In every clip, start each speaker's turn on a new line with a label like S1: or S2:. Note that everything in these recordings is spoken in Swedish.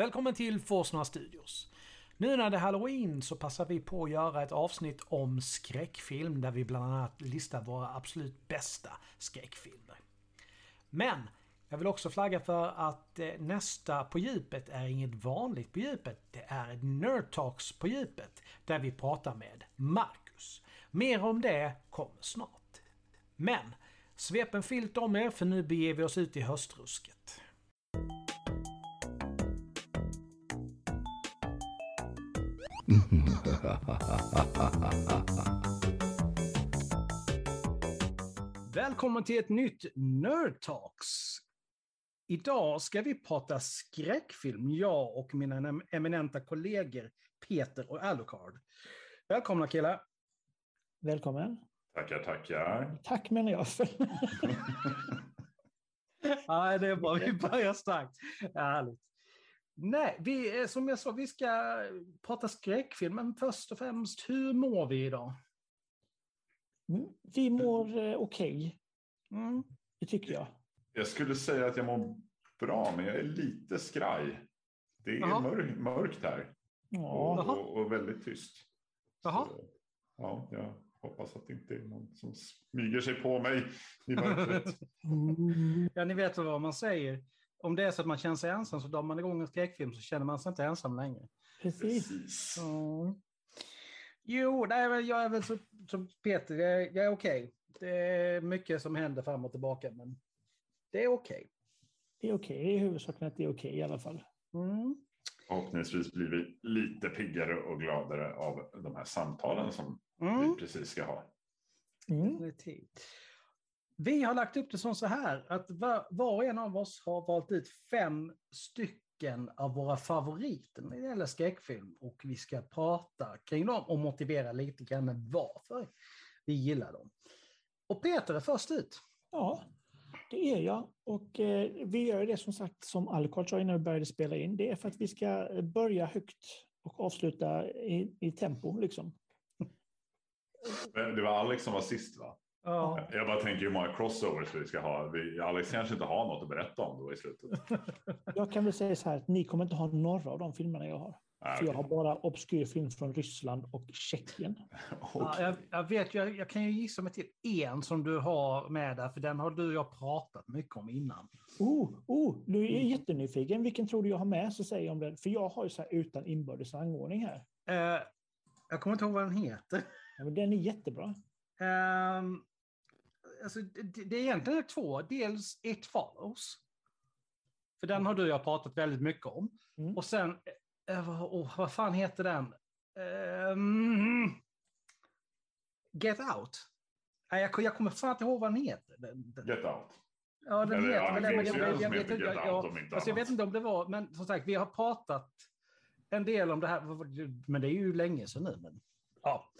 S1: Välkommen till Forsnora Studios. Nu när det är Halloween så passar vi på att göra ett avsnitt om skräckfilm där vi bland annat listar våra absolut bästa skräckfilmer. Men jag vill också flagga för att eh, nästa På djupet är inget vanligt På djupet. Det är ett Nerd Talks På djupet där vi pratar med Marcus. Mer om det kommer snart. Men svep en filt om er för nu beger vi oss ut i höstrusket. Välkommen till ett nytt Nerd Talks. Idag ska vi prata skräckfilm, jag och mina eminenta kollegor Peter och Alucard. Välkomna killar!
S2: Välkommen!
S3: Tackar, tackar!
S2: Tack menar jag.
S1: ja, det är bra, vi börjar starkt. Härligt. Nej, vi, som jag sa, vi ska prata skräckfilm, men först och främst, hur mår vi idag?
S2: Mm, vi mår eh, okej. Okay. Mm. Det tycker jag.
S3: Jag skulle säga att jag mår bra, men jag är lite skraj. Det är mörk, mörkt här. Ja. Och, och, väldigt tyst.
S1: Jaha.
S3: Så, ja, jag hoppas att det inte är någon som smyger sig på mig i mörkret.
S1: ja, ni vet vad man säger. Om det är så att man känner sig ensam så drar man igång en skräckfilm så känner man sig inte ensam längre.
S2: Precis.
S1: Mm. Jo, nej, jag är väl som, som Peter, jag, jag är okej. Okay. Det är mycket som händer fram och tillbaka, men det är okej. Okay.
S2: Det är okej, okay. huvudsaken att det är okej i alla fall.
S1: Mm.
S3: Förhoppningsvis blir vi lite piggare och gladare av de här samtalen som mm. vi precis ska ha.
S1: Mm. Vi har lagt upp det som så här att var, var och en av oss har valt ut fem stycken av våra favoriter när det gäller skräckfilm och vi ska prata kring dem och motivera lite grann varför vi gillar dem. Och Peter är först ut.
S2: Ja, det är jag. Och eh, vi gör det som sagt som Alcott sa innan vi började spela in. Det är för att vi ska börja högt och avsluta i, i tempo. Liksom.
S3: Det var Alex som var sist va? Ja. Jag bara tänker hur många crossovers vi ska ha. Vi, Alex kanske inte har något att berätta om då i slutet.
S2: Jag kan väl säga så här att ni kommer inte ha några av de filmerna jag har. Ah, För jag har bara obskyr film från Ryssland och Tjeckien.
S1: okay. ja, jag, jag, vet, jag, jag kan ju gissa mig till en som du har med där, för den har du och jag pratat mycket om innan.
S2: Oh, oh, du är jättenyfiken. Vilken tror du jag har med? Så säger jag om den. För jag har ju så här utan inbördes rangordning här.
S1: Uh, jag kommer inte ihåg vad den heter.
S2: Ja, men den är jättebra.
S1: Um, alltså, det, det är egentligen två. Dels It Follows. För den har du och jag pratat väldigt mycket om. Mm. Och sen, eh, oh, vad fan heter den? Um, Get Out. Nej, jag, jag kommer fan inte ihåg vad den heter. Den,
S3: den. Get Out.
S1: Ja, den Eller, heter ja, men, jag, jag, jag, vet, jag, jag, alltså, jag vet inte om det var, men som sagt, vi har pratat en del om det här, men det är ju länge sedan nu. Men, ja.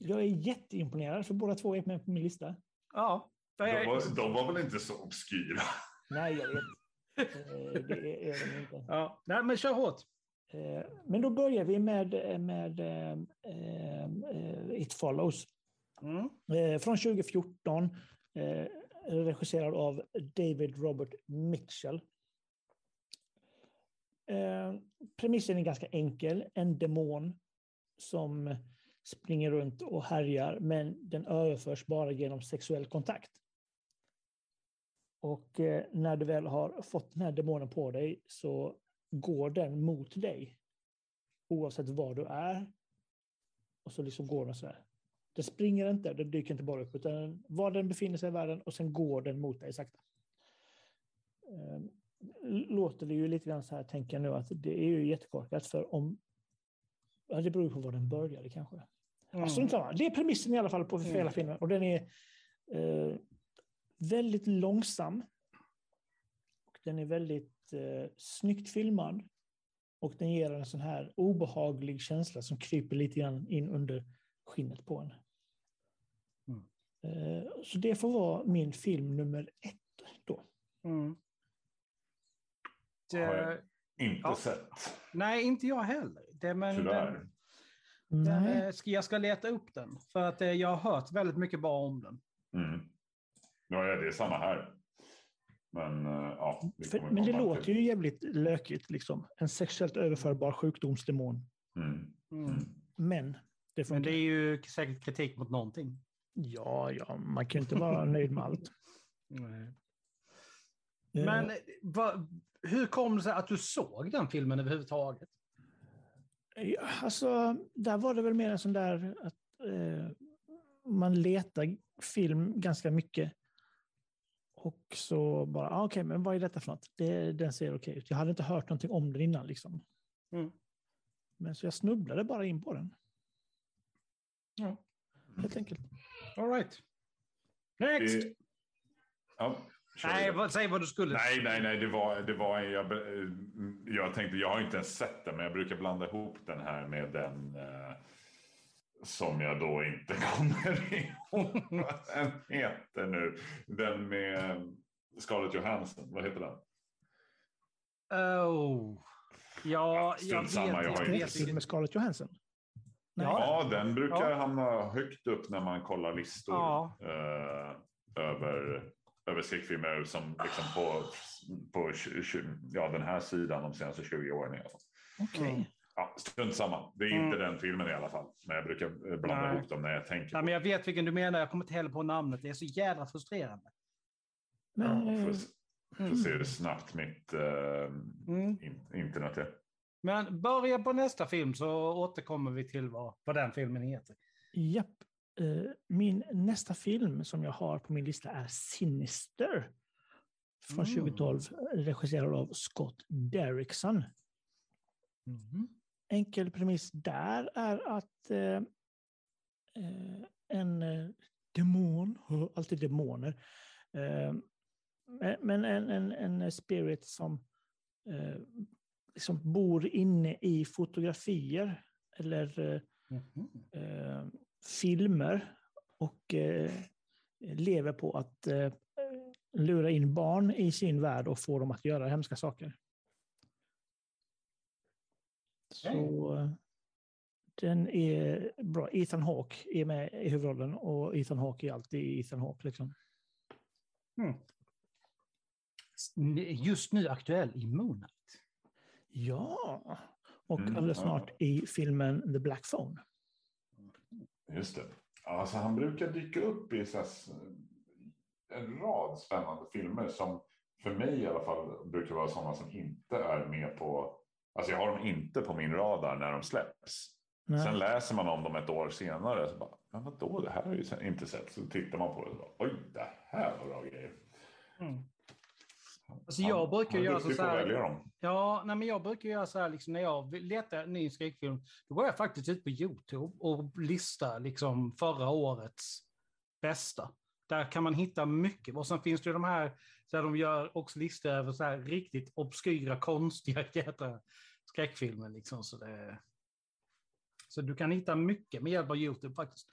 S2: Eh, jag är jätteimponerad för båda två är med på min lista.
S1: Ja.
S3: De var, de var väl inte så obskyra?
S2: Nej, jag vet. Eh, det är de inte.
S1: Ja. Nej, men kör hårt.
S2: Eh, men då börjar vi med, med uh, It Follows. Mm. Från 2014, regisserad av David Robert Mitchell. Premissen är ganska enkel. En demon som springer runt och härjar, men den överförs bara genom sexuell kontakt. Och eh, när du väl har fått den här demonen på dig så går den mot dig. Oavsett var du är. Och så liksom går den så här. Den springer inte, den dyker inte bara upp, utan var den befinner sig i världen och sen går den mot dig sakta. Eh, låter det ju lite grann så här, tänker jag nu, att det är ju jättekorkat, för om... Ja, det beror på var den började kanske. Mm. Alltså, det är premissen i alla fall på mm. hela filmen. Och den är eh, väldigt långsam. Och den är väldigt eh, snyggt filmad. Och den ger en sån här obehaglig känsla som kryper lite grann in under skinnet på en. Mm. Eh, så det får vara min film nummer ett då.
S3: Mm. Det... Har jag inte ja. sett.
S1: Nej, inte jag heller. Det, men,
S3: Tyvärr.
S1: Den, eh, jag ska leta upp den, för att eh, jag har hört väldigt mycket bra om den.
S3: Mm. Ja, det är samma här. Men uh, ja.
S2: För, men det låter till. ju jävligt lökigt liksom. En sexuellt överförbar sjukdomsdemon. Mm. Mm. Men
S1: det Men det är ju säkert kritik mot någonting.
S2: Ja, ja, man kan ju inte vara nöjd med allt.
S1: Nej. Men va, hur kom det sig att du såg den filmen överhuvudtaget?
S2: Ja, alltså, där var det väl mer en sån där att eh, man letar film ganska mycket. Och så bara, ah, okej, okay, men vad är detta för något? Det, den ser okej okay ut. Jag hade inte hört någonting om den innan. Liksom. Mm. Men så jag snubblade bara in på den. Ja. Helt enkelt.
S1: All right. Next! Det, ja, nej, vad, säg vad du skulle.
S3: Nej, nej, nej. Det var, det var jag, jag tänkte, jag har inte ens sett den, men jag brukar blanda ihop den här med den eh, som jag då inte kommer ihåg vad den heter nu. Den med Scarlett Johansson. Vad heter den?
S1: Oh. Ja,
S2: jag vet samma, jag har inte. Med Scarlett Johansson?
S3: Ja, den brukar ja. hamna högt upp när man kollar listor ja. eh, över, över skräckfilmer som liksom på, på ja, den här sidan de senaste 20 åren.
S2: Okej. Okay. Mm.
S3: Ja, strunt samma. Det är inte mm. den filmen i alla fall. Men jag brukar blanda Nej. ihop dem när jag tänker.
S1: Ja, men jag vet vilken du menar. Jag kommer inte heller på namnet. Det är så jävla frustrerande.
S3: Men... Ja, får, får mm. se hur snabbt mitt uh, mm. internet är.
S1: Men börja på nästa film så återkommer vi till vad, vad den filmen heter.
S2: Japp. Uh, min nästa film som jag har på min lista är Sinister. Från mm. 2012, regisserad av Scott Derrickson. Mm. Enkel premiss där är att eh, eh en eh, demon, alltid demoner, eh, men en, en, en spirit som eh, liksom bor inne i fotografier eller mm. Filmer och eh, lever på att eh, lura in barn i sin värld och få dem att göra hemska saker. Så den är bra. Ethan Hawke är med i huvudrollen och Ethan Hawke är alltid Ethan Hawke. Liksom. Mm.
S1: Just nu aktuell i Moonlight.
S2: Ja, och mm, alldeles snart i filmen The Black Phone.
S3: Just det. Alltså, han brukar dyka upp i så en rad spännande filmer som för mig i alla fall brukar vara sådana som inte är med på... Alltså jag har dem inte på min radar när de släpps. Nej. Sen läser man om dem ett år senare. Så bara, men vadå, det här har jag ju inte sett. Så tittar man på det och bara, oj, det här var bra grejer. Mm.
S1: Alltså jag brukar göra så, så här. Ja, nej, men jag brukar göra så här liksom, när jag letar ny skräckfilm. Då går jag faktiskt ut på YouTube och listar liksom förra årets bästa. Där kan man hitta mycket. Och sen finns det de här där de gör också listor över så här riktigt obskyra, konstiga skräckfilmer. Liksom, så, det... så du kan hitta mycket med hjälp av YouTube faktiskt.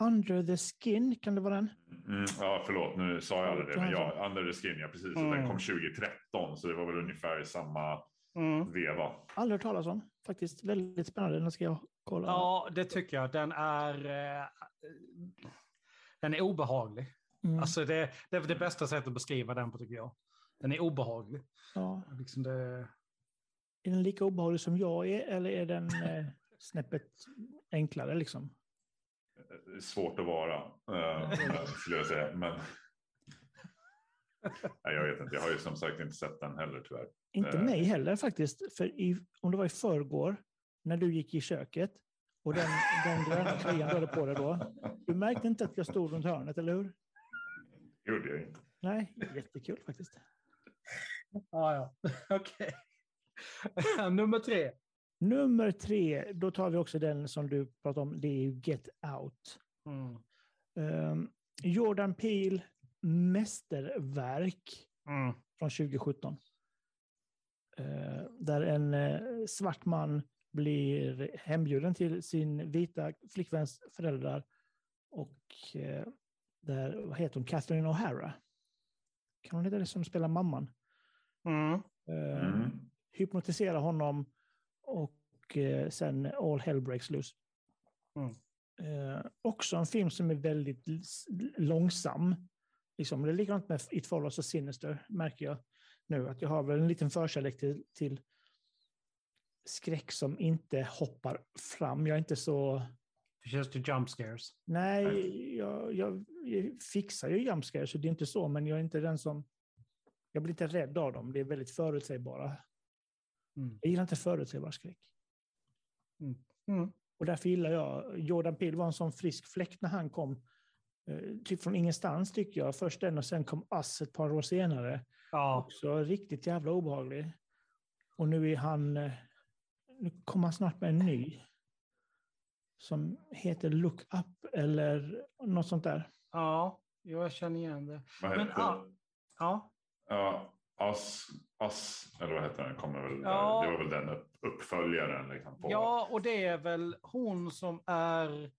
S2: Under the Skin, kan det vara den?
S3: Mm, ja, förlåt, nu sa jag aldrig det, men ja, Under the Skin, ja precis. Mm. Den kom 2013, så det var väl ungefär i samma mm. veva.
S2: Aldrig hört talas om, faktiskt. Väldigt spännande, den ska jag kolla.
S1: Ja, det tycker jag. Den är, eh, den är obehaglig. Mm. Alltså det, det är det bästa sättet att beskriva den på, tycker jag. Den är obehaglig. Ja. Liksom det...
S2: Är den lika obehaglig som jag är, eller är den eh, snäppet enklare liksom?
S3: Svårt att vara, äh, skulle jag säga. Men Nej, jag vet inte, jag har ju som sagt inte sett den heller tyvärr.
S2: Inte äh, mig heller faktiskt. För i, om det var i förrgår, när du gick i köket och den, den gröna tröjan du hade på dig då. Du märkte inte att jag stod runt hörnet, eller hur?
S3: gjorde jag inte.
S2: Nej, jättekul faktiskt.
S1: Ah, ja, okej. Okay. Nummer tre.
S2: Nummer tre, då tar vi också den som du pratade om, det är Get Out. Mm. Um, Jordan Peele, mästerverk mm. från 2017. Uh, ehm, där en uh, svart man blir hembjuden till sin vita flickväns föräldrar. Och uh, där, vad heter hon, Catherine O'Hara. Kan hon heta det som spelar mamman? Mm. Mm. Hypnotisera honom och eh, sen All Hell Breaks Loose. Mm. Eh, också en film som är väldigt långsam. Liksom, det är likadant med It Follows och Sinister, märker jag nu. Att jag har väl en liten förkärlek till, till skräck som inte hoppar fram. Jag är inte så...
S1: Just the jump scares.
S2: Nej, jag, jag, jag fixar ju jump scares, så det är inte så, men jag är inte den som... Jag blir inte rädd av dem, det är väldigt förutsägbara.
S1: Mm.
S2: Jag gillar inte förutsägbar skräck.
S1: Mm.
S2: Och därför gillar jag, Jordan Peele var en sån frisk fläkt när han kom. Eh, typ från ingenstans tycker jag. Först den och sen kom Ass ett par år senare.
S1: Ja,
S2: Också riktigt jävla obehaglig. Och nu är han, eh, nu kommer han snart med en ny. Som heter Look Up eller något sånt där.
S1: ja, jag känner igen det.
S3: Vad
S1: Men,
S3: hette
S1: ja. Ja,
S3: Ja, Ass, Ass, eller vad heter den? Kommer väl,
S1: Ja.
S3: Det var väl den upp, uppföljaren liksom på...
S1: ja, och det är väl hon som är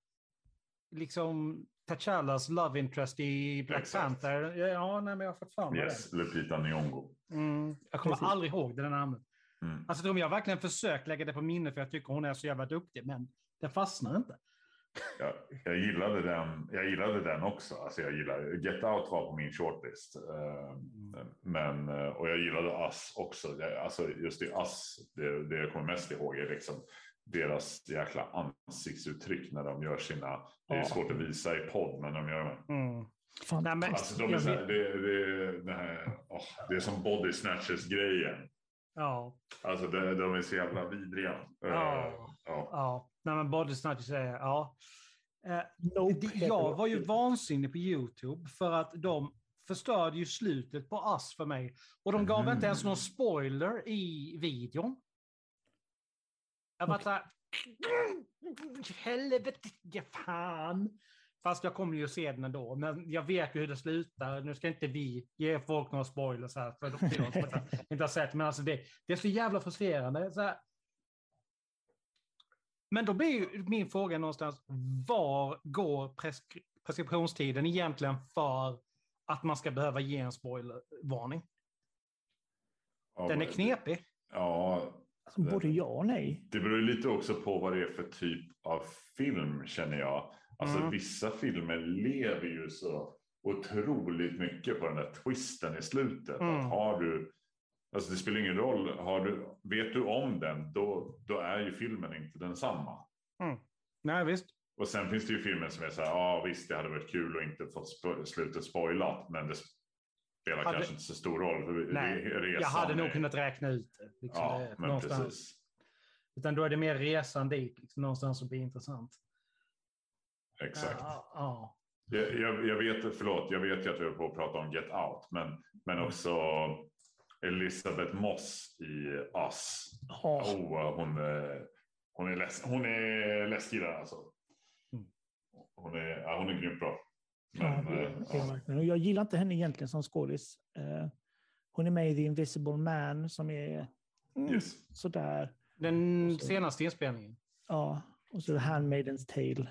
S1: liksom T'Challas love interest i Black
S3: Exakt.
S1: Panther. Ja, nej, men jag har fått fram
S3: Yes, Lupita Nyong'o.
S1: det. Mm, jag kommer
S2: Precis.
S1: aldrig ihåg det namnet.
S3: Mm.
S1: Alltså, jag har verkligen försökt lägga det på minne för jag tycker hon är så jävla duktig, men det fastnar inte.
S3: Jag, jag, gillade den, jag gillade den också. Alltså jag gillade, Get Out var på min shortlist. Eh, men, eh, och jag gillade Us också. Alltså just i Us, det, det jag kommer mest ihåg är liksom deras jäkla ansiktsuttryck när de gör sina... Det är svårt att visa i podd, men de gör...
S1: Mm.
S2: Fan,
S1: Nej, men-
S3: Alltså de är
S2: jag
S3: så här,
S2: vet-
S3: det, det, det, här, åh, det är som body snatches-grejen.
S1: Ja,
S3: Alltså de, de är så jävla vidriga. Eh,
S1: Ja.
S3: ja.
S1: ja. Nej, men Body Snatchers är, ja. Eh,
S2: Nope
S1: jag var ju vansinnig på YouTube för att de förstörde ju slutet på Us för mig. Och de gav
S3: Mhm.
S1: inte ens någon spoiler i videon. Jag var såhär... Helvete, fan! Fast jag kommer ju se den ändå. Men jag vet ju hur det slutar. Nu ska inte vi ge folk några spoilers här. För de som inte har sett. Men alltså det, det är så jävla frustrerande. Så här. Men då blir ju min fråga någonstans. Var går preskri- preskriptionstiden egentligen för att man ska behöva ge en spoilervarning?
S3: Ja,
S1: Den är knepig.
S3: Ja,
S2: Alltså, både ja och nej.
S3: Det beror lite också på vad det är för typ av film känner jag. Alltså
S1: Mm.
S3: vissa filmer lever ju så otroligt mycket på den där twisten i slutet.
S1: Mm.
S3: Att har du, alltså det spelar ingen roll, du, vet du om den då, då är ju filmen inte densamma.
S1: Nej, visst.
S3: Och sen finns det ju filmer som är så här, ja visst det hade varit kul att inte fått spo- slutet spoilat men det spelar
S1: Hade-
S3: kanske inte så stor roll.
S1: Nej,
S3: re-
S1: Jag
S3: resan
S1: hade nog
S3: är-
S1: kunnat räkna ut det. Liksom
S3: Ja,
S1: det
S3: men
S1: någonstans.
S3: precis.
S1: Utan då är det mer resan dit, liksom, någonstans som blir intressant.
S3: Exakt.
S1: Ja, ja.
S3: Jag, jag, jag vet, förlåt, jag vet ju att vi håller på att prata om Get Out, men, men också Elisabeth Moss i Us.
S2: Ja,
S3: Oh, hon, är- hon, är läs, hon är läskig där alltså.
S1: Mm.
S3: Hon är, ja, hon är grymt bra.
S2: ja,
S3: Men, eh,
S2: verkligen. Och jag gillar inte henne egentligen som skådis. Eh, hon är med i The Invisible Man som är mm,
S3: yes.
S2: sådär.
S1: Den
S2: så-
S1: senaste inspelningen.
S2: Ja, och så Handmaidens Tale.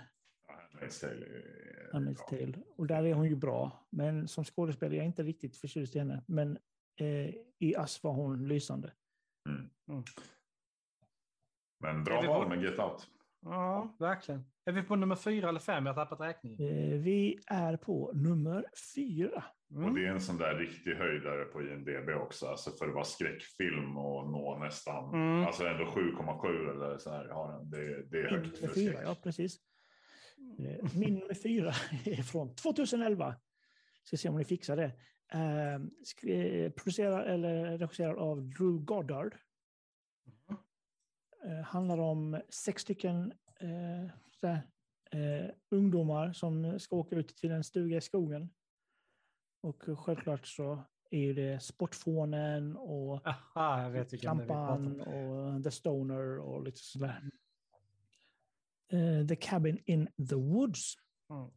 S3: Ja, Handmaid's Tale är
S2: Handmaid's
S3: bra.
S2: Tale. Och där är hon ju bra. Men som skådespelare är jag inte riktigt förtjust i henne. Men eh, i Ass var hon lysande.
S3: Men
S1: Är
S3: bra
S1: vi
S3: val
S1: på-
S3: med Get Out.
S1: Ja, verkligen. Är vi på nummer fyra eller fem? Jag har tappat räkningen.
S2: Eh, vi är på nummer fyra.
S3: Och
S1: Mm.
S3: det är en sån där riktig höjdare på IMDB också. Alltså för att vara skräckfilm och nå nästan,
S1: Mm.
S3: alltså ändå 7,7 eller så här har den. Det, det är
S2: Min
S3: högt
S2: nummer
S3: för
S2: fyra,
S3: skräck.
S2: ja precis. Eh, Min nummer fyra är från 2011. Ska se om ni fixar det. Eh, skri- producerad eller regisserad av Drew Goddard. Eh, handlar om sex stycken eh, sådär, eh, ungdomar som ska åka ut till en stuga i skogen. Och självklart så är ju det Sportfånen och
S1: Aha, vet.
S2: Klampan och The Stoner och lite sådär. Eh, the Cabin in the Woods.
S1: Mm.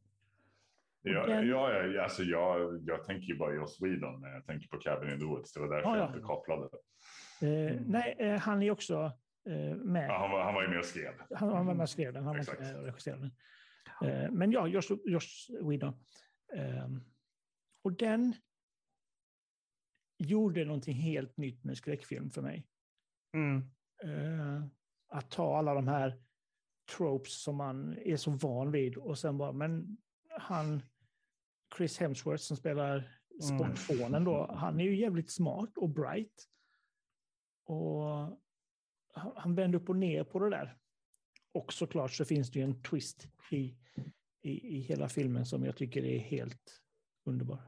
S3: Ja,
S2: den-
S3: ja, ja, alltså jag, jag tänker ju bara Joss Whedon när jag tänker på Cabin in the Woods. Det var därför
S2: Ja, ja.
S3: jag inte kopplade.
S2: Eh,
S1: Mm.
S2: Nej, eh, han är också eh, med.
S3: Ja, han, var, han var ju med och skrev.
S2: Han, han var med och skrev den, han var
S3: Exakt.
S2: inte med och regisserade den. Eh, men ja, Josh, Josh Whedon. Eh, och den gjorde någonting helt nytt med skräckfilm för mig.
S1: Mm.
S2: Eh, att ta alla de här tropes som man är så van vid och sen bara, men han, Chris Hemsworth som spelar sportfånen då, han är ju jävligt smart och bright. Och han, vänder upp och ner på det där. Och såklart så finns det ju en twist i, i, i hela filmen som jag tycker är helt underbar.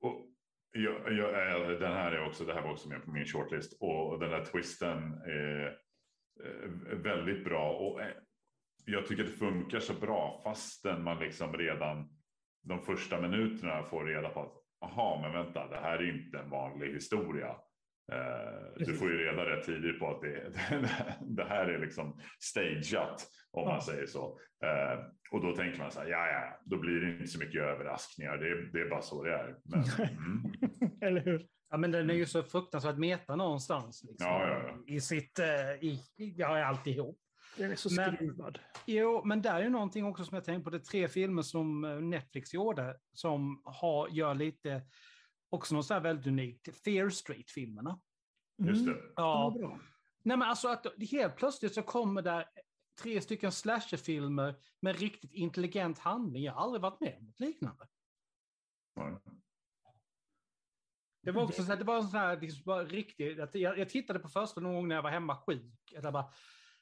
S3: Och jag, jag, den här är också, det här var också med på min shortlist och den där twisten är eh, väldigt bra. Och eh, jag tycker det funkar så bra fastän man liksom redan de första minuterna får reda på att aha, men vänta, det här är inte en vanlig historia. Eh, du får ju reda rätt tidigt på att det, det här är liksom stageat om man
S2: Ja.
S3: säger så. Eh, och då tänker man så här, ja, ja, då blir det inte så mycket överraskningar. Det, det är bara så det är. Men, mm.
S2: Eller hur?
S1: Ja, men den är ju så fruktansvärt meta någonstans. Liksom,
S3: Ja, ja, ja.
S1: I sitt... eh, I, ja, alltihop.
S2: Den är så
S1: Men-
S2: skruvad.
S1: Jo, men där är ju någonting också som jag tänkte på. Det är tre filmer som eh, Netflix gjorde som har, gör lite, också något så här väldigt unikt. Fear Street-filmerna.
S3: Just
S2: Mm.
S3: det.
S1: Ja,
S2: Ja, bra.
S1: Nej, men alltså att helt plötsligt så kommer där tre stycken slasherfilmer med riktigt intelligent handling. Jag har aldrig varit med om något liknande.
S3: Ja.
S1: Det var också så här, det var en sån här, liksom riktigt, att jag, jag tittade på första någon gång när jag var hemma sjuk. Jag bara,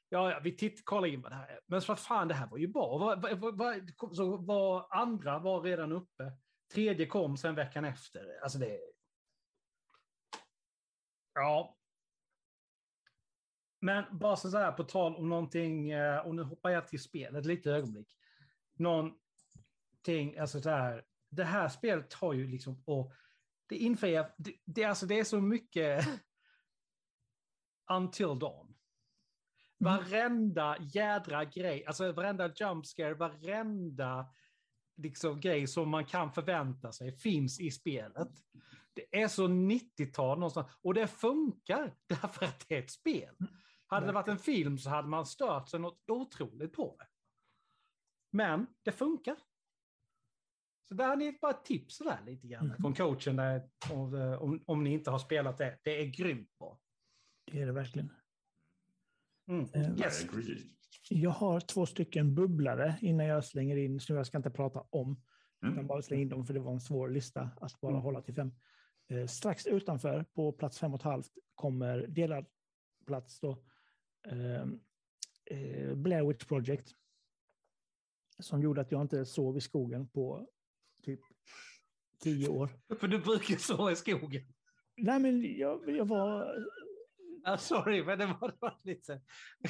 S1: ja, ja, vi titt, kollade in vad det här är. Men vad fan, det här var ju bra. Vad, var, var, så var andra var redan uppe. Tredje kom sen veckan efter. Alltså det... Ja. Men bara så här, på tal om någonting, eh, och nu hoppar jag till spelet lite ögonblick. Någonting, alltså så här, det här spelet har ju liksom, och det infriar, det, det, alltså det är så mycket until dawn. Varenda jädra grej, alltså varenda jump scare, varenda liksom, grej som man kan förvänta sig finns i spelet. Det är så 90-tal någonstans, och det funkar därför att det är ett spel. Hade det varit en film så hade man stört sig något otroligt på det. Men det funkar. Så där har ni bara ett tips sådär lite grann
S2: Mhm.
S1: från coachen där, om, om, om ni inte har spelat det. Det är grymt bra.
S2: Det är det verkligen.
S1: Mm.
S2: Eh,
S1: Yes.
S3: Agree.
S2: Jag har två stycken bubblare innan jag slänger in, så jag ska inte prata om, utan
S3: Mm.
S2: bara slänga in dem för det var en svår lista att bara
S1: Mm.
S2: hålla till fem. Eh, strax utanför, på plats fem och ett halvt, kommer delad plats då, eh, eh, Blair Witch Project. Som gjorde att jag inte sov i skogen på typ tio år.
S1: För du brukar så i skogen.
S2: Nej, men jag, jag var...
S1: Ah, sorry, men det var, det var lite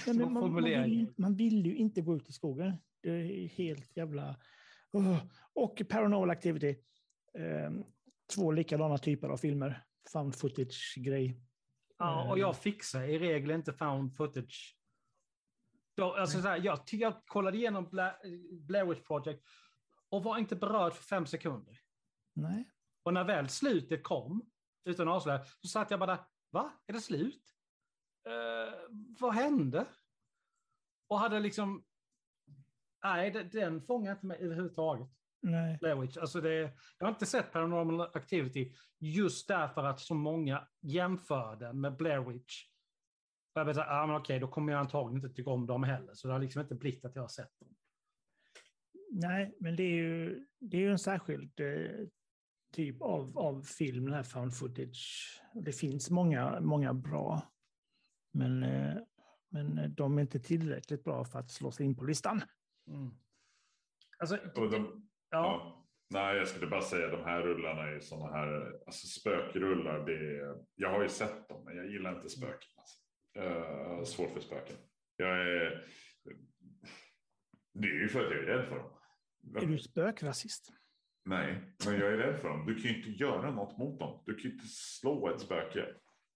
S2: men man, man, vill, man vill ju inte gå ut i skogen. Det är helt jävla... Ugh. Och Paranormal Activity. Eh, två likadana typer av filmer. Found footage-grej.
S1: Ja, och jag fixar i regel inte found footage. Då, alltså, så här, jag, jag kollade igenom Bla, Blair Witch Project och var inte berörd för fem sekunder.
S2: Nej.
S1: Och när väl slutet kom, utan att avslöja, så satt jag bara där, va? Är det slut? Eh, vad hände? Och hade liksom, nej, den fångar inte mig överhuvudtaget.
S2: Nej.
S1: Blair Witch. Alltså det, jag har inte sett Paranormal Activity just därför att så många jämför den med Blair Witch. Och jag vet att, ah, men okej, då kommer jag antagligen inte tycka om dem heller. Så det har liksom inte blivit att jag har sett dem.
S2: Nej, men det är ju, det är ju en särskild eh, typ av, av film, den här found footage. Det finns många, många bra. Men, eh, men de är inte tillräckligt bra för att slå sig in på listan.
S1: Alltså,
S3: Och de,
S1: ja,
S3: ja. Nej, jag skulle bara säga de här rullarna är sådana här alltså spökrullar. Det är, jag har ju sett dem, men jag gillar inte spöken. Alltså. Jag har svårt för spöken. Jag är, det är ju för att jag är rädd för dem.
S2: Är du spökrasist?
S3: Nej, men jag är rädd för dem. Du kan ju inte göra något mot dem. Du kan ju inte slå ett spöke.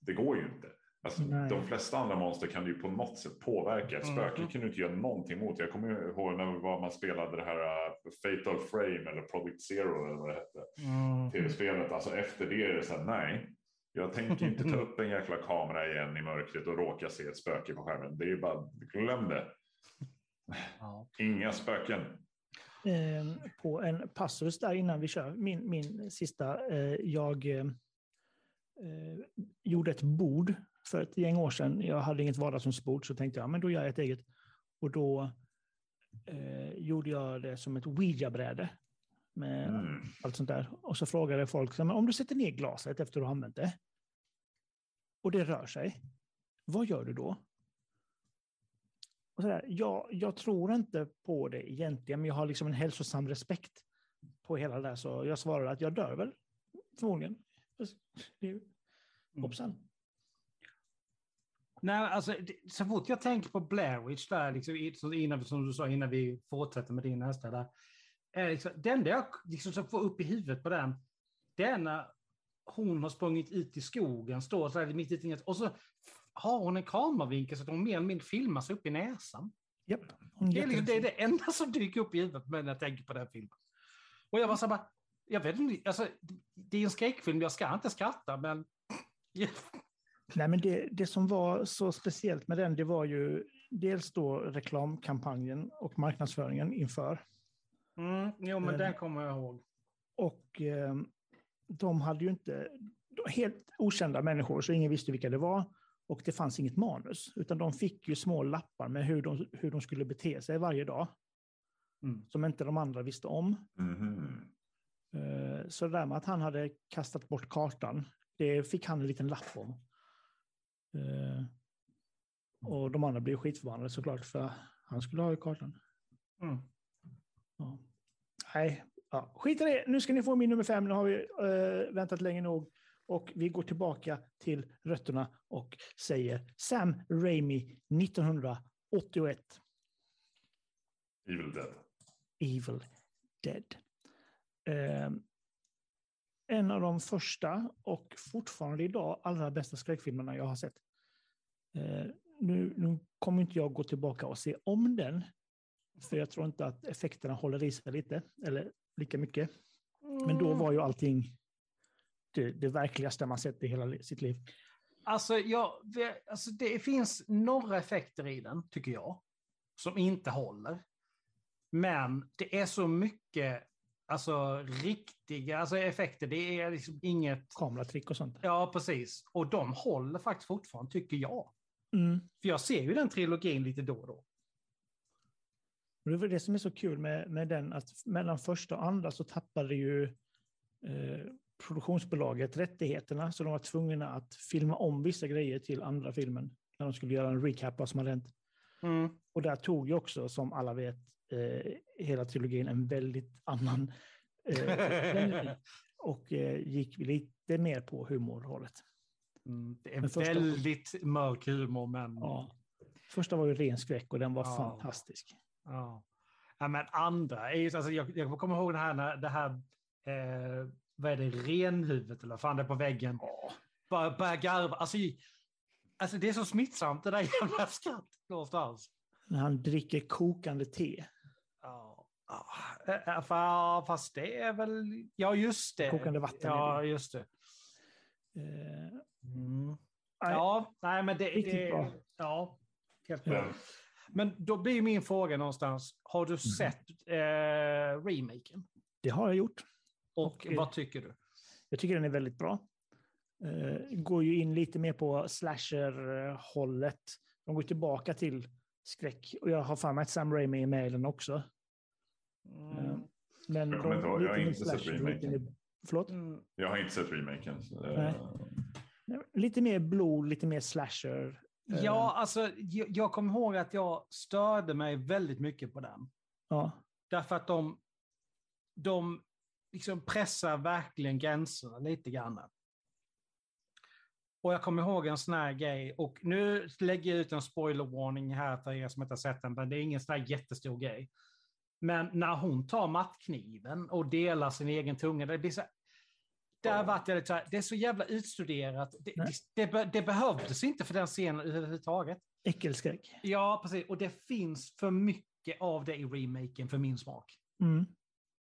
S3: Det går ju inte. Alltså, de flesta andra monster kan du ju på något sätt påverka. Ett spöke
S1: Mhm.
S3: kan du inte göra någonting mot. Jag kommer ihåg när man spelade det här uh, Fatal Frame eller Project Zero eller vad det hette.
S1: mm,
S3: Tv-spelet. Alltså efter det är det så här, nej. Jag tänker inte ta upp en jäkla kamera igen i mörkret och råka se ett spöke på skärmen. Det är bara, glöm det.
S1: ja.
S3: Inga spöken.
S2: eh, på en passus där innan vi kör. Min, min sista, eh, jag eh, eh, gjorde ett bord för ett gäng år sedan. Jag hade inget vardagsrumsbord så tänkte jag, men då gör jag ett eget. Och då eh, gjorde jag det som ett Ouija-bräde. med
S3: Mm.
S2: allt sånt där. Och så frågade folk, men om du sätter ner glaset efter att du har använt det och det rör sig, vad gör du då? Och så där, jag, jag tror inte på det egentligen, men jag har liksom en hälsosam respekt på hela det där, så jag svarade att jag dör väl, förmodligen. Ju- Hoppsan.
S1: Nej, alltså, så fort jag tänker på Blair Witch där, liksom, innan, som du sa innan vi fortsätter med din nästa där. Är liksom, det enda jag liksom, så får upp i huvudet på den, det är när hon har sprungit ut i skogen, står så här mitt i inget, och så har hon en kameravinkel så att hon mer eller mindre filmar sig upp i näsan.
S2: Hon
S1: Det är, liksom, det är det enda som dyker upp i huvudet när jag tänker på den filmen. Och jag var så här bara, jag vet inte, alltså, det är en skräckfilm, jag ska inte skratta, men...
S2: Nej, men det, det som var så speciellt med den, det var ju dels då reklamkampanjen och marknadsföringen inför.
S1: Mm, jo, men
S2: Eh.
S1: den kommer jag ihåg.
S2: Och eh, de hade ju inte, helt okända människor, så ingen visste vilka det var. Och det fanns inget manus, utan de fick ju små lappar med hur de, hur de skulle bete sig varje dag,
S1: Mm.
S2: som inte de andra visste om.
S3: Mhm.
S2: Eh, Så det där med att han hade kastat bort kartan, det fick han en liten lapp om. Eh, Och de andra blev skitförbannade såklart, för han skulle ha ju kartan.
S1: Mm.
S2: Ja. Nej, ja. skit i det. Nu ska ni få min nummer fem. Nu har vi eh, väntat länge nog. Och vi går tillbaka till rötterna och säger Sam Raimi 1981.
S3: Evil Dead.
S2: Evil Dead. Eh, en av de första och fortfarande idag allra bästa skräckfilmerna jag har sett. Eh, nu, nu kommer inte jag gå tillbaka och se om den. För jag tror inte att effekterna håller i sig lite, eller lika mycket. Men då var ju allting det, det verkligaste man sett i hela sitt liv.
S1: Alltså, ja, alltså, det finns några effekter i den, tycker jag, som inte håller. Men det är så mycket alltså, riktiga alltså, effekter. Det är liksom inget...
S2: Kameratrick och sånt.
S1: Ja, precis. Och de håller faktiskt fortfarande, tycker jag.
S2: Mm.
S1: För jag ser ju den trilogin lite då och då.
S2: Och Det är väl det som är så kul med, med den, att mellan första och andra så tappade ju eh, produktionsbolaget rättigheterna, så de var tvungna att filma om vissa grejer till andra filmen, när de skulle göra en recap av vad som hade hänt.
S1: Mm.
S2: Och där tog ju också, som alla vet, eh, hela trilogin en väldigt annan eh, och eh, gick lite mer på humorhållet.
S1: Mm. Det är
S2: första-
S1: väldigt mörk humor, men...
S2: Ja. Första var ju ren skräck och den var
S1: Ja.
S2: fantastisk.
S1: Ja. ja, men andra är ju, alltså, jag, jag kommer ihåg det här när det här, eh, vad är det, renhuvudet eller fan det är på väggen. Bara börjar garva. Alltså, alltså det är så smittsamt det där jävla skrattet någonstans.
S2: När han dricker kokande te.
S1: Ja, ja, eh, fa- ja, fast det är väl, ja just det.
S2: Kokande vatten är
S1: Ja, just det.
S2: Eh,
S1: Mm. Ja, nej men det, det
S2: bra.
S1: ja, helt
S3: Den,
S1: klart. Men då blir min fråga någonstans, har
S2: Mm.
S1: du sett eh, remaken?
S2: Det har jag gjort.
S1: Och,
S2: Och, eh,
S1: vad tycker du?
S2: Jag tycker den är väldigt bra. Eh, går ju in lite mer på slasher-hållet. De går tillbaka till skräck. Och jag har för mig att Sam Raimi är med i den också.
S1: Mm.
S2: Men
S3: Jag inte ihåg, jag har inte sett remaken.
S2: Förlåt?
S1: Mm.
S3: jag har inte sett remaken.
S2: Nej, Lite mer blod, lite mer slasher. Eh,
S1: Ja, alltså jag, jag kommer ihåg att jag störde mig väldigt mycket på den.
S2: ja.
S1: Därför att de, de liksom pressar verkligen gränserna lite grann. Och jag kommer ihåg en sån här grej, och nu lägger jag ut en spoiler warning här för er som inte har sett den, men det är ingen sån här jättestor grej. Men när hon tar mattkniven och delar sin egen tunga, det blir så där vart jag lite det är så jävla utstuderat. Det, det, det, det behövdes inte för den scenen överhuvudtaget.
S2: Äckelskräck.
S1: Ja, precis. Och det finns för mycket av det i remaken för min smak.
S2: Mm.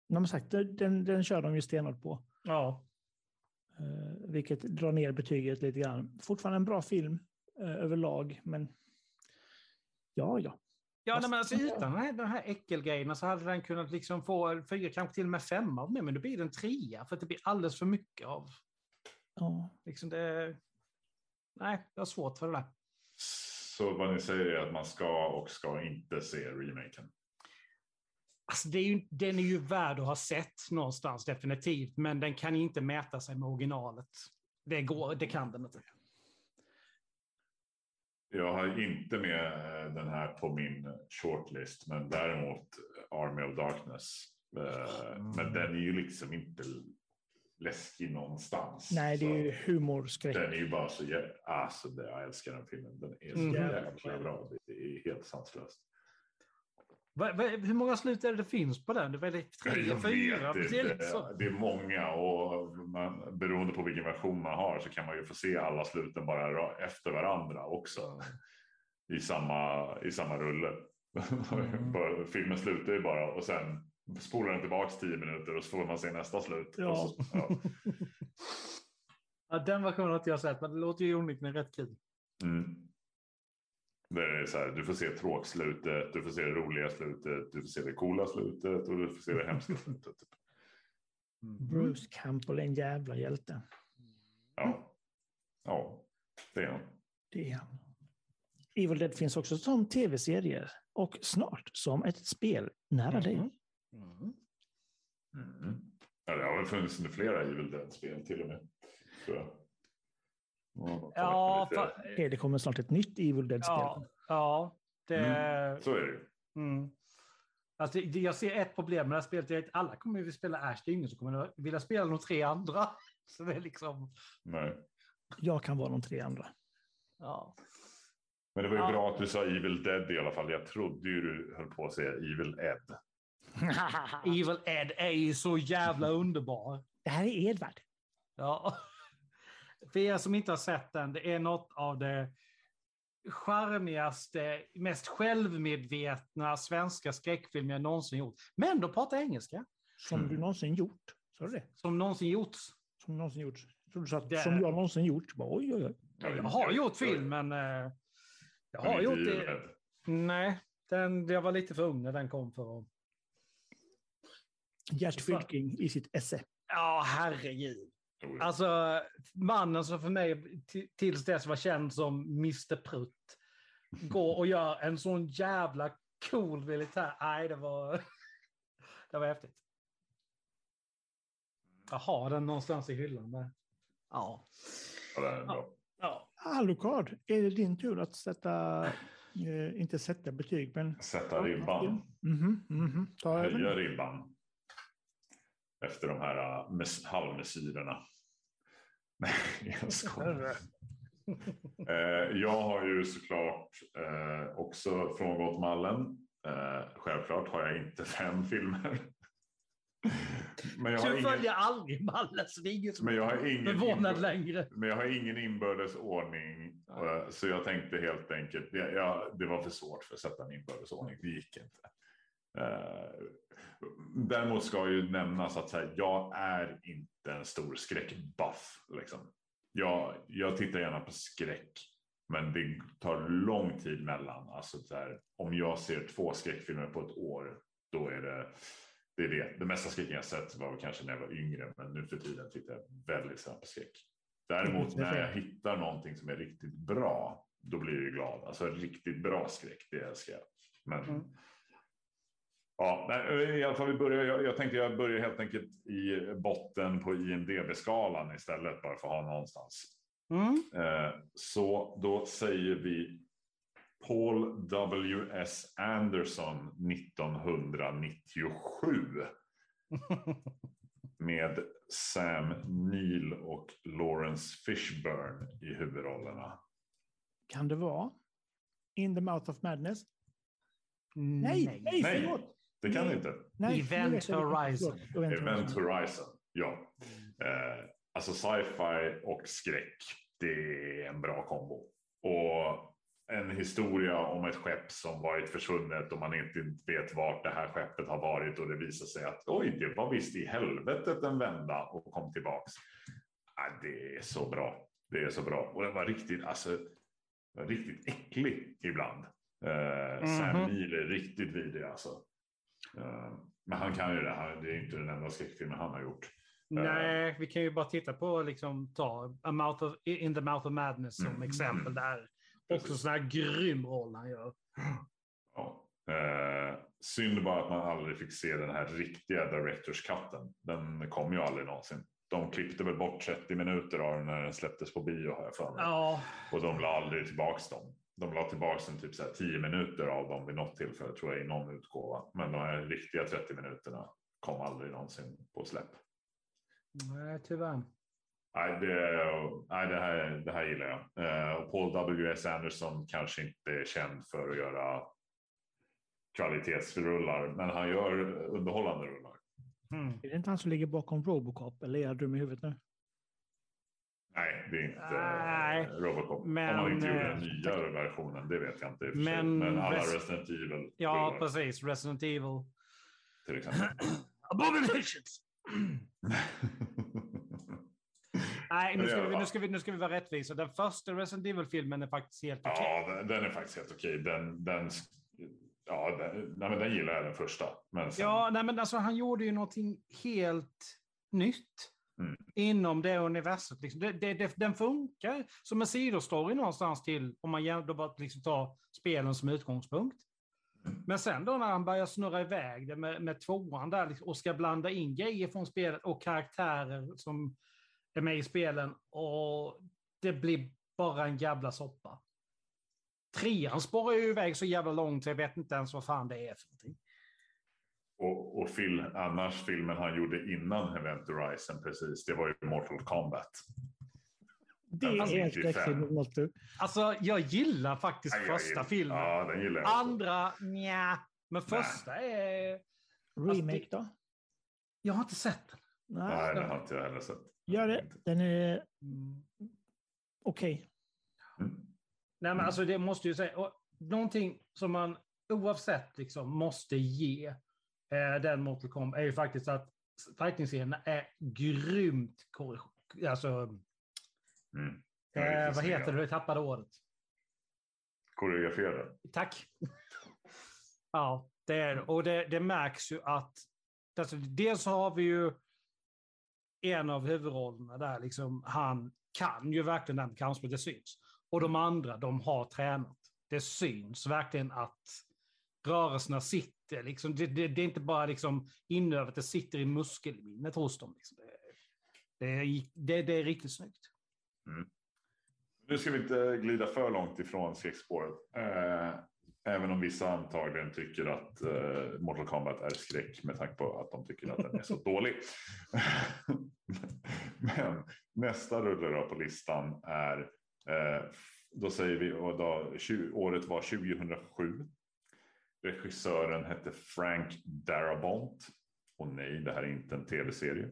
S2: De sagt, den, den kör de ju stenhårt på.
S1: Ja.
S2: Eh, vilket drar ner betyget lite grann. Fortfarande en bra film eh, överlag, men ja, ja.
S1: Ja, nej, men alltså utan den här, den här äckelgrejerna så hade den kunnat liksom få fyra, kanske till och med femma av mig, men då blir det en trea för att det blir alldeles för mycket av
S2: ja.
S1: liksom det. Nej, jag har svårt för det där.
S3: Så vad ni säger är att man ska och ska inte se remaken.
S1: Alltså det är ju, den är ju värd att ha sett någonstans definitivt, men den kan inte mäta sig med originalet. Det, går, det kan den inte.
S3: Jag har inte med eh, den här på min shortlist, men däremot Army of Darkness. Eh,
S1: Mm.
S3: Men den är ju liksom inte läskig någonstans.
S2: Nej, det är ju humorskräck.
S3: Den är ju bara så jävla... Alltså, jag älskar den filmen. Den är så
S1: Mm.
S3: jäkla bra. Det är helt sanslöst.
S1: Va, va, hur många slut är det det finns på den? Det är väl tre, fyra? Det så.
S3: Det är många och man, beroende på vilken version man har så kan man ju få se alla sluten bara ra- efter varandra också. I samma, i samma rulle.
S1: Mm.
S3: Filmen slutar ju bara och sen spolar den tillbaks tio minuter och så får man se nästa slut.
S2: Ja.
S3: Så, ja.
S1: Ja, den versionen har inte jag sett, men det låter ju onekligen rätt kul.
S3: Mm. Det är så här, du får se tråkslutet, du får se det roliga slutet, du får se det coola slutet och du får se det hemska slutet. Typ.
S2: Bruce Campbell är en jävla hjälte.
S3: Ja. ja, det är han.
S2: Det är han. Evil Dead finns också som tv-serier och snart som ett spel nära dig.
S1: Mm.
S3: Mm. Ja, det har väl funnits flera Evil Dead-spel till och med. tror jag. Ja,
S1: Ja,
S3: lite-
S1: fa-
S2: Okej, Det kommer snart ett nytt Evil Dead-spel.
S1: ja, ja, det...
S3: Mm. Så är det ju.
S1: Mm. Alltså, jag ser ett problem med det här spelet. är att Alla kommer vilja spela Ash. Det är ingen som kommer vilja spela de tre andra. Så det är liksom...
S3: Nej.
S2: Jag kan vara de tre andra.
S1: Ja.
S3: Men det var ju
S1: Ja.
S3: bra att du sa Evil Dead i alla fall. Jag trodde ju du höll på att säga Evil Ed.
S1: Evil Ed är ju så jävla underbar.
S2: Det här är Edvard.
S1: Ja. För er som inte har sett den, det är något av det charmigaste, mest självmedvetna svenska skräckfilmer jag någonsin gjort. Men de pratar engelska,
S2: Som
S3: Mm.
S2: du någonsin gjort. Sa du det?
S1: som någonsin gjorts.
S2: Som någonsin gjort. Jag trodde du sa att
S1: Det-
S2: som jag någonsin gjort. Bara, oj, oj, oj.
S1: Jag har gjort film, men... eh, Jag har gjort det. Nej, den, jag var lite för ung när den kom för att...
S2: Gert Fylking i sitt esse.
S1: Ja, herregud.
S3: Ja.
S1: Alltså, mannen som för mig tills dess var känd som Mr Prutt går och gör en sån jävla cool militär. Nej, det var... Det var häftigt. Jag har den någonstans i hyllan där. Ja.
S3: Ja, det är bra.
S1: ja.
S2: Alucard, är det din tur att sätta, eh, inte sätta betyg, men...
S3: Sätta ribban.
S2: Mhm, mhm. Ta över.
S3: Höja ribban. Efter de här mes- halvmesyrerna. Nej, jag skojar. Eh, jag har ju såklart eh, också frångått mallen. Eh, självklart har jag inte fem filmer. Men jag har
S1: Du
S3: ingen,
S1: följer aldrig mallen, så det är ingen som
S3: men jag har ingen,
S1: förvånad
S3: inbör-
S1: längre.
S3: men jag har ingen inbördes ordning. Så jag tänkte helt enkelt, det, ja, det var för svårt för att sätta en inbördes ordning. Det gick inte. Eh, Däremot ska ju nämnas att här, jag är inte en stor skräckbuff. Liksom. Jag, jag tittar gärna på skräck, men det tar lång tid mellan. Alltså, så här, om jag ser två skräckfilmer på ett år, då är det det. Är det. det mesta skräcken jag sett var kanske när jag var yngre, men nu för tiden tittar jag väldigt sällan på skräck. Däremot
S2: Mm,
S3: när jag hittar någonting som är riktigt bra, då blir jag glad. Alltså riktigt bra skräck, det älskar jag. Men
S1: Mm.
S3: Ja, nej, i alla fall vi börjar. Jag, jag tänkte jag börjar helt enkelt i botten på IMDB-skalan istället bara för att ha någonstans.
S1: Mm.
S3: Eh, så då säger vi Paul W.S. Anderson 1997 med Sam Neill och Lawrence Fishburne i huvudrollerna.
S2: Kan det vara In the Mouth of Madness? Nej, nej,
S3: Nej.
S2: förlåt.
S3: Det kan
S2: Nej.
S3: det inte.
S2: Nej,
S1: Event Horizon.
S2: Event
S3: Event
S2: Horizon.
S3: Ja. Eh, alltså sci-fi och skräck, det är en bra kombo. Och en historia om ett skepp som varit försvunnet och man inte vet vart det här skeppet har varit och det visar sig att oj, det var visst i helvetet en vända och kom tillbaks. Ah, det är så bra. Det är så bra. Och den var riktigt, alltså, var riktigt äcklig ibland. Eh, Sam
S1: Mhm.
S3: Neill är riktigt vidrig alltså. Eh, men han kan ju det här. Det är inte den enda skräckfilmen han har gjort.
S1: Nej, vi kan ju bara titta på liksom ta A Mouth of, In the Mouth of Madness som
S3: Mm.
S1: exempel där. Också sån här grym roll han gör.
S3: Ja. Eh, synd bara att man aldrig fick se den här riktiga Directors cutten. Den kom ju aldrig någonsin. De klippte väl bort 30 minuter av den när den släpptes på bio har jag för mig.
S1: Ja,
S3: Och de la aldrig tillbaks dem. De la tillbaks en typ så här 10 minuter av dem vid något tillfälle tror jag i någon utgåva. Men de här riktiga 30 minuterna kom aldrig någonsin på släpp.
S1: nej tyvärr.
S3: Nej, det, nej, det, här, det här gillar jag. Eh, och Paul W.S. Anderson kanske inte är känd för att göra kvalitetsrullar, men han gör underhållande rullar.
S1: Mm.
S2: Är det inte han som ligger bakom Robocop? Eller är jag dum i huvudet nu?
S3: Nej, det är inte
S1: Nej,
S3: eh, Robocop.
S1: men,
S3: Om man inte gjorde
S1: eh,
S3: den nya versionen, det vet jag inte.
S1: Men
S3: men alla
S1: Res-
S3: Resident Evil
S1: Ja, precis. Resident Evil.
S3: till exempel.
S1: Abominations! Nej, nu ska, vi, nu, ska vi, nu ska vi vara rättvisa. Den första Resident Evil-filmen är faktiskt helt okej.
S3: Ja, den, den är faktiskt helt okej. Den, den, ja, den, nej, men den gillar jag den första. Men sen,
S1: Ja, nej, men alltså han gjorde ju någonting helt nytt
S3: Mm.
S1: inom det universet. Liksom. Det, det, det, den funkar som en sidostory någonstans till om man då bara liksom tar spelen som utgångspunkt.
S3: Mm.
S1: Men sen då när han börjar snurra iväg det med, med tvåan där liksom, och ska blanda in grejer från spelet och karaktärer som är med i spelen och det blir bara en jävla soppa. Trean spårar ju iväg så jävla långt så jag vet inte ens vad fan det är för någonting.
S3: Och, och Phil, annars filmen han gjorde innan Event Horizon precis, det var ju Mortal Kombat.
S2: Det
S3: Alltså,
S2: är
S3: 95.
S2: skräckfilm.
S1: Alltså, jag gillar faktiskt
S3: Ja, jag
S1: första
S3: gillar-
S1: filmen.
S3: Ja, den gillar jag.
S1: Andra, nja. Men första är...
S2: Remake
S1: det-
S2: då?
S1: Jag har inte sett den.
S2: Nej.
S3: Nej, den har inte jag heller sett.
S2: Gör det. Den är
S1: Mm.
S2: okej.
S3: Mm.
S1: Nej, men alltså det måste ju säga... Och någonting som man oavsett liksom måste ge eh, den Mortal Kombat är ju faktiskt att fighting-scenerna är grymt Alltså,
S3: Mm.
S1: Eh, vad heter det? Jag tappade ordet.
S3: Koreograferad.
S1: Tack. ja, det är det. Och det, det märks ju att... Alltså, dels har vi ju en av huvudrollerna där, liksom, han kan ju verkligen den kampspel, det syns. Och de andra, de har tränat. Det syns verkligen att rörelserna sitter. Liksom, det, det, det är inte bara liksom inövat, det sitter i muskelminnet hos dem. Liksom. Det, det, är- det, är riktigt snyggt.
S3: Nu ska vi inte glida för långt ifrån skräckspåret. Eh, även om vissa antagligen tycker att eh, Mortal Kombat är skräck med tanke på att de tycker att den är så dålig. Men nästa rulle på listan är, eh, då säger vi, och då, 20, året var 2007. Regissören hette Frank Darabont. Och nej, det här är inte en tv-serie.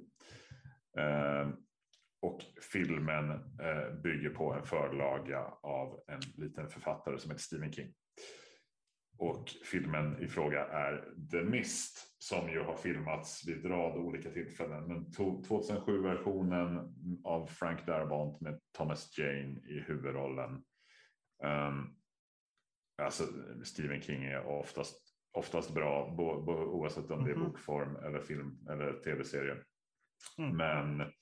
S3: Eh, och filmen eh, bygger på en förlaga av en liten författare som heter Stephen King. Och filmen i fråga är The Mist som ju har filmats vid en rad olika tillfällen. Men 2007-versionen av Frank Darabont med Thomas Jane i huvudrollen. Um, alltså Stephen King är oftast, oftast bra bo, bo, oavsett om det är
S1: Mhm.
S3: bokform eller film eller tv-serie.
S1: Mm.
S3: Men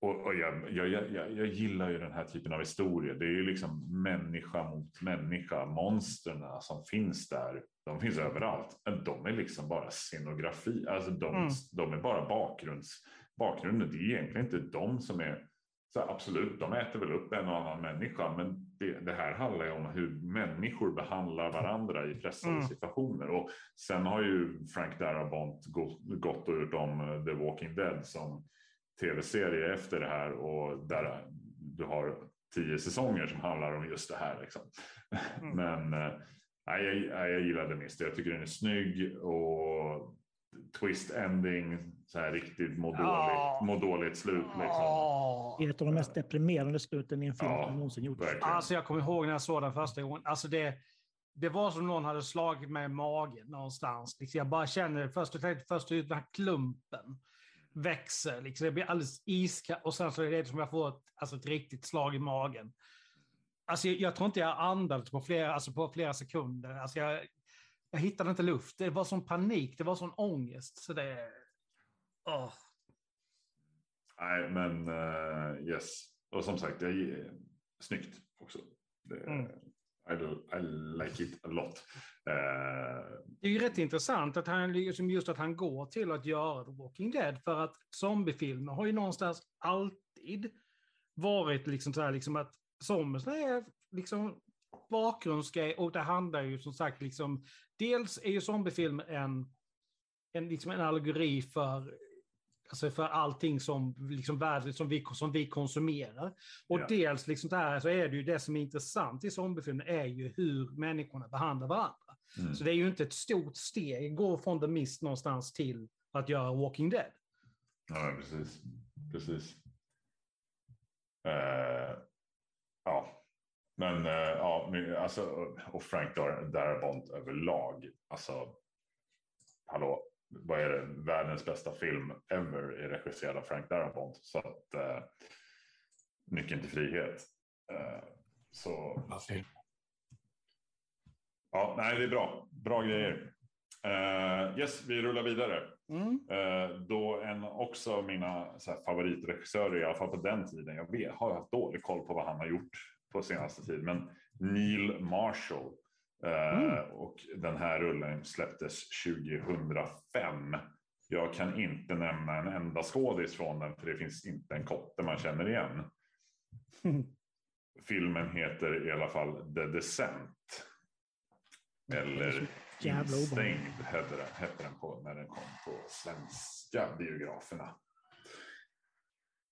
S3: och, och jag, jag, jag, jag gillar ju den här typen av historier. Det är ju liksom människa mot människa. Monsterna som finns där, de finns överallt. Men de är liksom bara scenografi. Alltså de,
S1: Mm.
S3: de är bara bakgrunds, bakgrunden. Det är egentligen inte de som är... Så här, absolut, de äter väl upp en och annan människa. Men det, det här handlar ju om hur människor behandlar varandra i pressade
S1: Mm.
S3: situationer. Och sen har ju Frank Darabont gått, och gjort om eh, The Walking Dead som tv-serie efter det här och där du har tio säsonger som handlar om just det här. Liksom.
S1: Mm.
S3: Men eh, nej, jag, nej, jag gillade Mist. Jag tycker den är snygg och twist ending, så här riktigt må dåligt, må dåligt slut. Liksom.
S1: Åh.
S2: Det är ett av de mest deprimerande sluten i en film
S3: Ja,
S2: som någonsin
S3: verkligen.
S1: Alltså jag kommer ihåg när jag såg den första gången. Alltså det, det var som någon hade slagit mig i magen någonstans. Liksom jag bara känner först och främst först ut den här klumpen växer. Liksom det blir alldeles iskallt och sen så är det som jag får ett, alltså ett riktigt slag i magen. Alltså jag, jag tror inte jag andades på flera, alltså på flera sekunder. Alltså jag, jag hittade inte luft. Det var sån panik, det var sån ångest. Så det... åh.
S3: Nej, men eh, yes. Och som sagt, jag, snyggt också. Det,
S1: Mm.
S3: I, do, I like it a lot. Uh,
S1: det är ju rätt intressant att han, liksom just att han går till att göra The Walking Dead. För att zombiefilmer har ju någonstans alltid varit liksom så här, liksom att zombies är liksom bakgrundsgrej och det handlar ju som sagt liksom, dels är ju zombiefilm en, en, liksom en allegori för alltså för allting som, liksom världen som, vi, som vi konsumerar. Och ja. dels liksom där, så är det ju det som är intressant i zombiefilmer är ju hur människorna behandlar varandra. Mm. Så det är ju inte ett stort steg, gå från The Mist någonstans till att göra Walking Dead.
S3: Ja, precis. precis. Uh, ja, men uh, ja, alltså, och Frank Darabont överlag. Alltså, hallå, vad är det, världens bästa film ever är regisserad av Frank Darabont. Så att uh, Nyckeln till frihet. Uh, så. Ja, nej, det är bra. Bra grejer. Uh, yes, vi rullar vidare. Mm. Uh, då en också mina så här, favoritregissörer, i alla fall på den tiden. Jag vet, har haft dålig koll på vad han har gjort på senaste tid, men Neil Marshall. Uh, mm. Och den här rullen släpptes 2005. Jag kan inte nämna en enda skådis från den, för det finns inte en kotte man känner igen. Mm. Filmen heter i alla fall The Descent. Eller Instängd hette den, hette den på när den kom på svenska biograferna.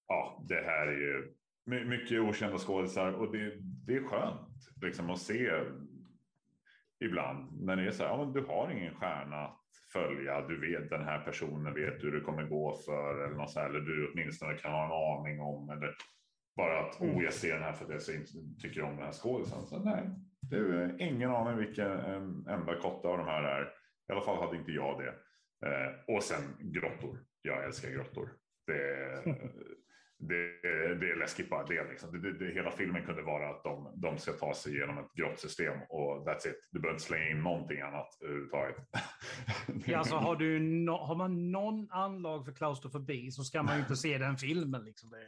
S3: Ja, det här är ju mycket okända skådisar och det, det är skönt liksom att se ibland när det är så här, ja, men du har ingen stjärna att följa, du vet den här personen vet hur det kommer gå för eller något så här, eller du åtminstone kan ha en aning om eller bara att oh, jag ser den här för att jag tycker om den här skådisen. Så nej, det är ingen aning vilken enda kotte av de här är. I alla fall hade inte jag det. Eh, och sen grottor. Jag älskar grottor. Det, det, det är läskigt bara det, liksom. det, det, Hela filmen kunde vara att de, de ska ta sig igenom ett grottsystem och that's it. Du behöver inte slänga in någonting annat överhuvudtaget.
S1: ja, alltså, har, du no, har man någon anlag för klaustrofobi så ska man ju inte se den filmen. Liksom. Det...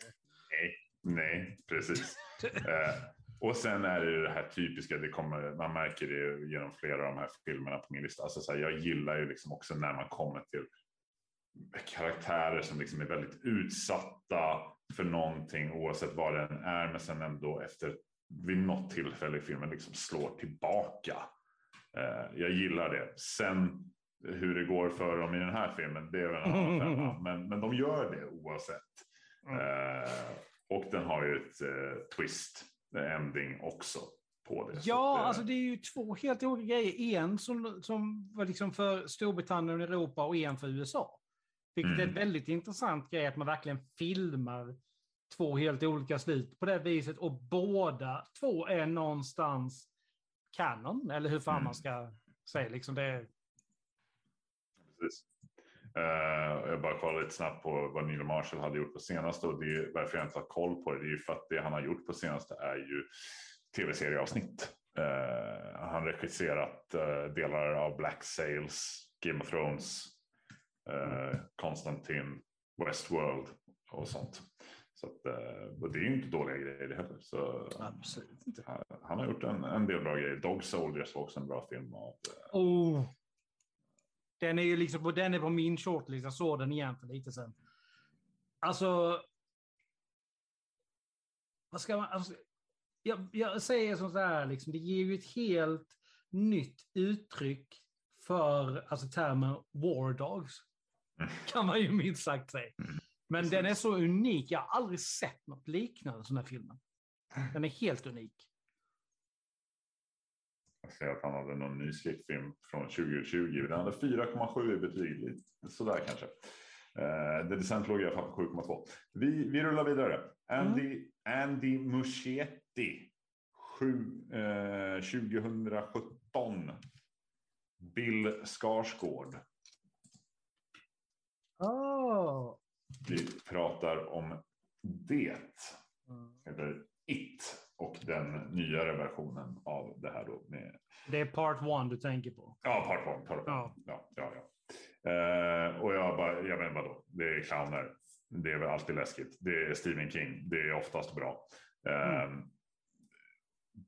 S3: Nej, nej, precis. eh, och sen är det det här typiska, det kommer, man märker det genom flera av de här filmerna på min lista. Alltså så här, jag gillar ju liksom också när man kommer till karaktärer som liksom är väldigt utsatta för någonting oavsett vad det än är. Men sen ändå efter vid något tillfälle i filmen liksom slår tillbaka. Eh, jag gillar det. Sen hur det går för dem i den här filmen, det är väl en annan femma. Men, men de gör det oavsett. Mm. Eh, och den har ju ett eh, twist ending också. På det.
S1: Ja, det... alltså det är ju två helt olika grejer. En som, som var liksom för Storbritannien och Europa och en för USA. Vilket mm. är en väldigt intressant grej att man verkligen filmar två helt olika slut på det viset och båda två är någonstans kanon, eller hur fan mm. man ska säga. Liksom det...
S3: Precis. Uh, jag bara kollar lite snabbt på vad Neil Marshall hade gjort på senaste och det är varför jag inte har koll på det. Det är ju för att det han har gjort på senaste är ju tv-serieavsnitt. Uh, han regisserat uh, delar av Black Sails, Game of Thrones, uh, Constantine, Westworld och sånt. Så att, och det är ju inte dåliga grejer heller. Så,
S1: Absolut inte.
S3: Han, han, har gjort en, en del bra grejer. Dog Soldiers var också en bra film. Av,
S1: oh, den är ju liksom på, den är på min shortlist. Jag såg den igen för lite sedan. Alltså. Vad ska man... Alltså, jag, jag säger som så här, liksom, det ger ju ett helt nytt uttryck för alltså, termen war dogs. Kan man ju minst sagt säga. Men Precis. den är så unik. Jag har aldrig sett något liknande som den här filmen. Den är helt unik.
S3: Jag ser att han hade någon ny skräckfilm från 2020. Den hade 4,7 i betyg. Sådär kanske. Uh, The Descent låg i alla fall på 7,2. Vi, vi rullar vidare. Andy, mm. Andy Muschietti. Sju, uh, 2017. Bill Skarsgård.
S1: Oh.
S3: Vi pratar om Det. Mm. Eller It och den nyare versionen av det här då. Med...
S1: Det är part one du tänker på?
S3: Ja, part one. Part one. Ja. Ja, ja, ja. Uh, och jag bara, jag menar vadå, det är clowner. Det är väl alltid läskigt. Det är Stephen King. Det är oftast bra. Uh, mm.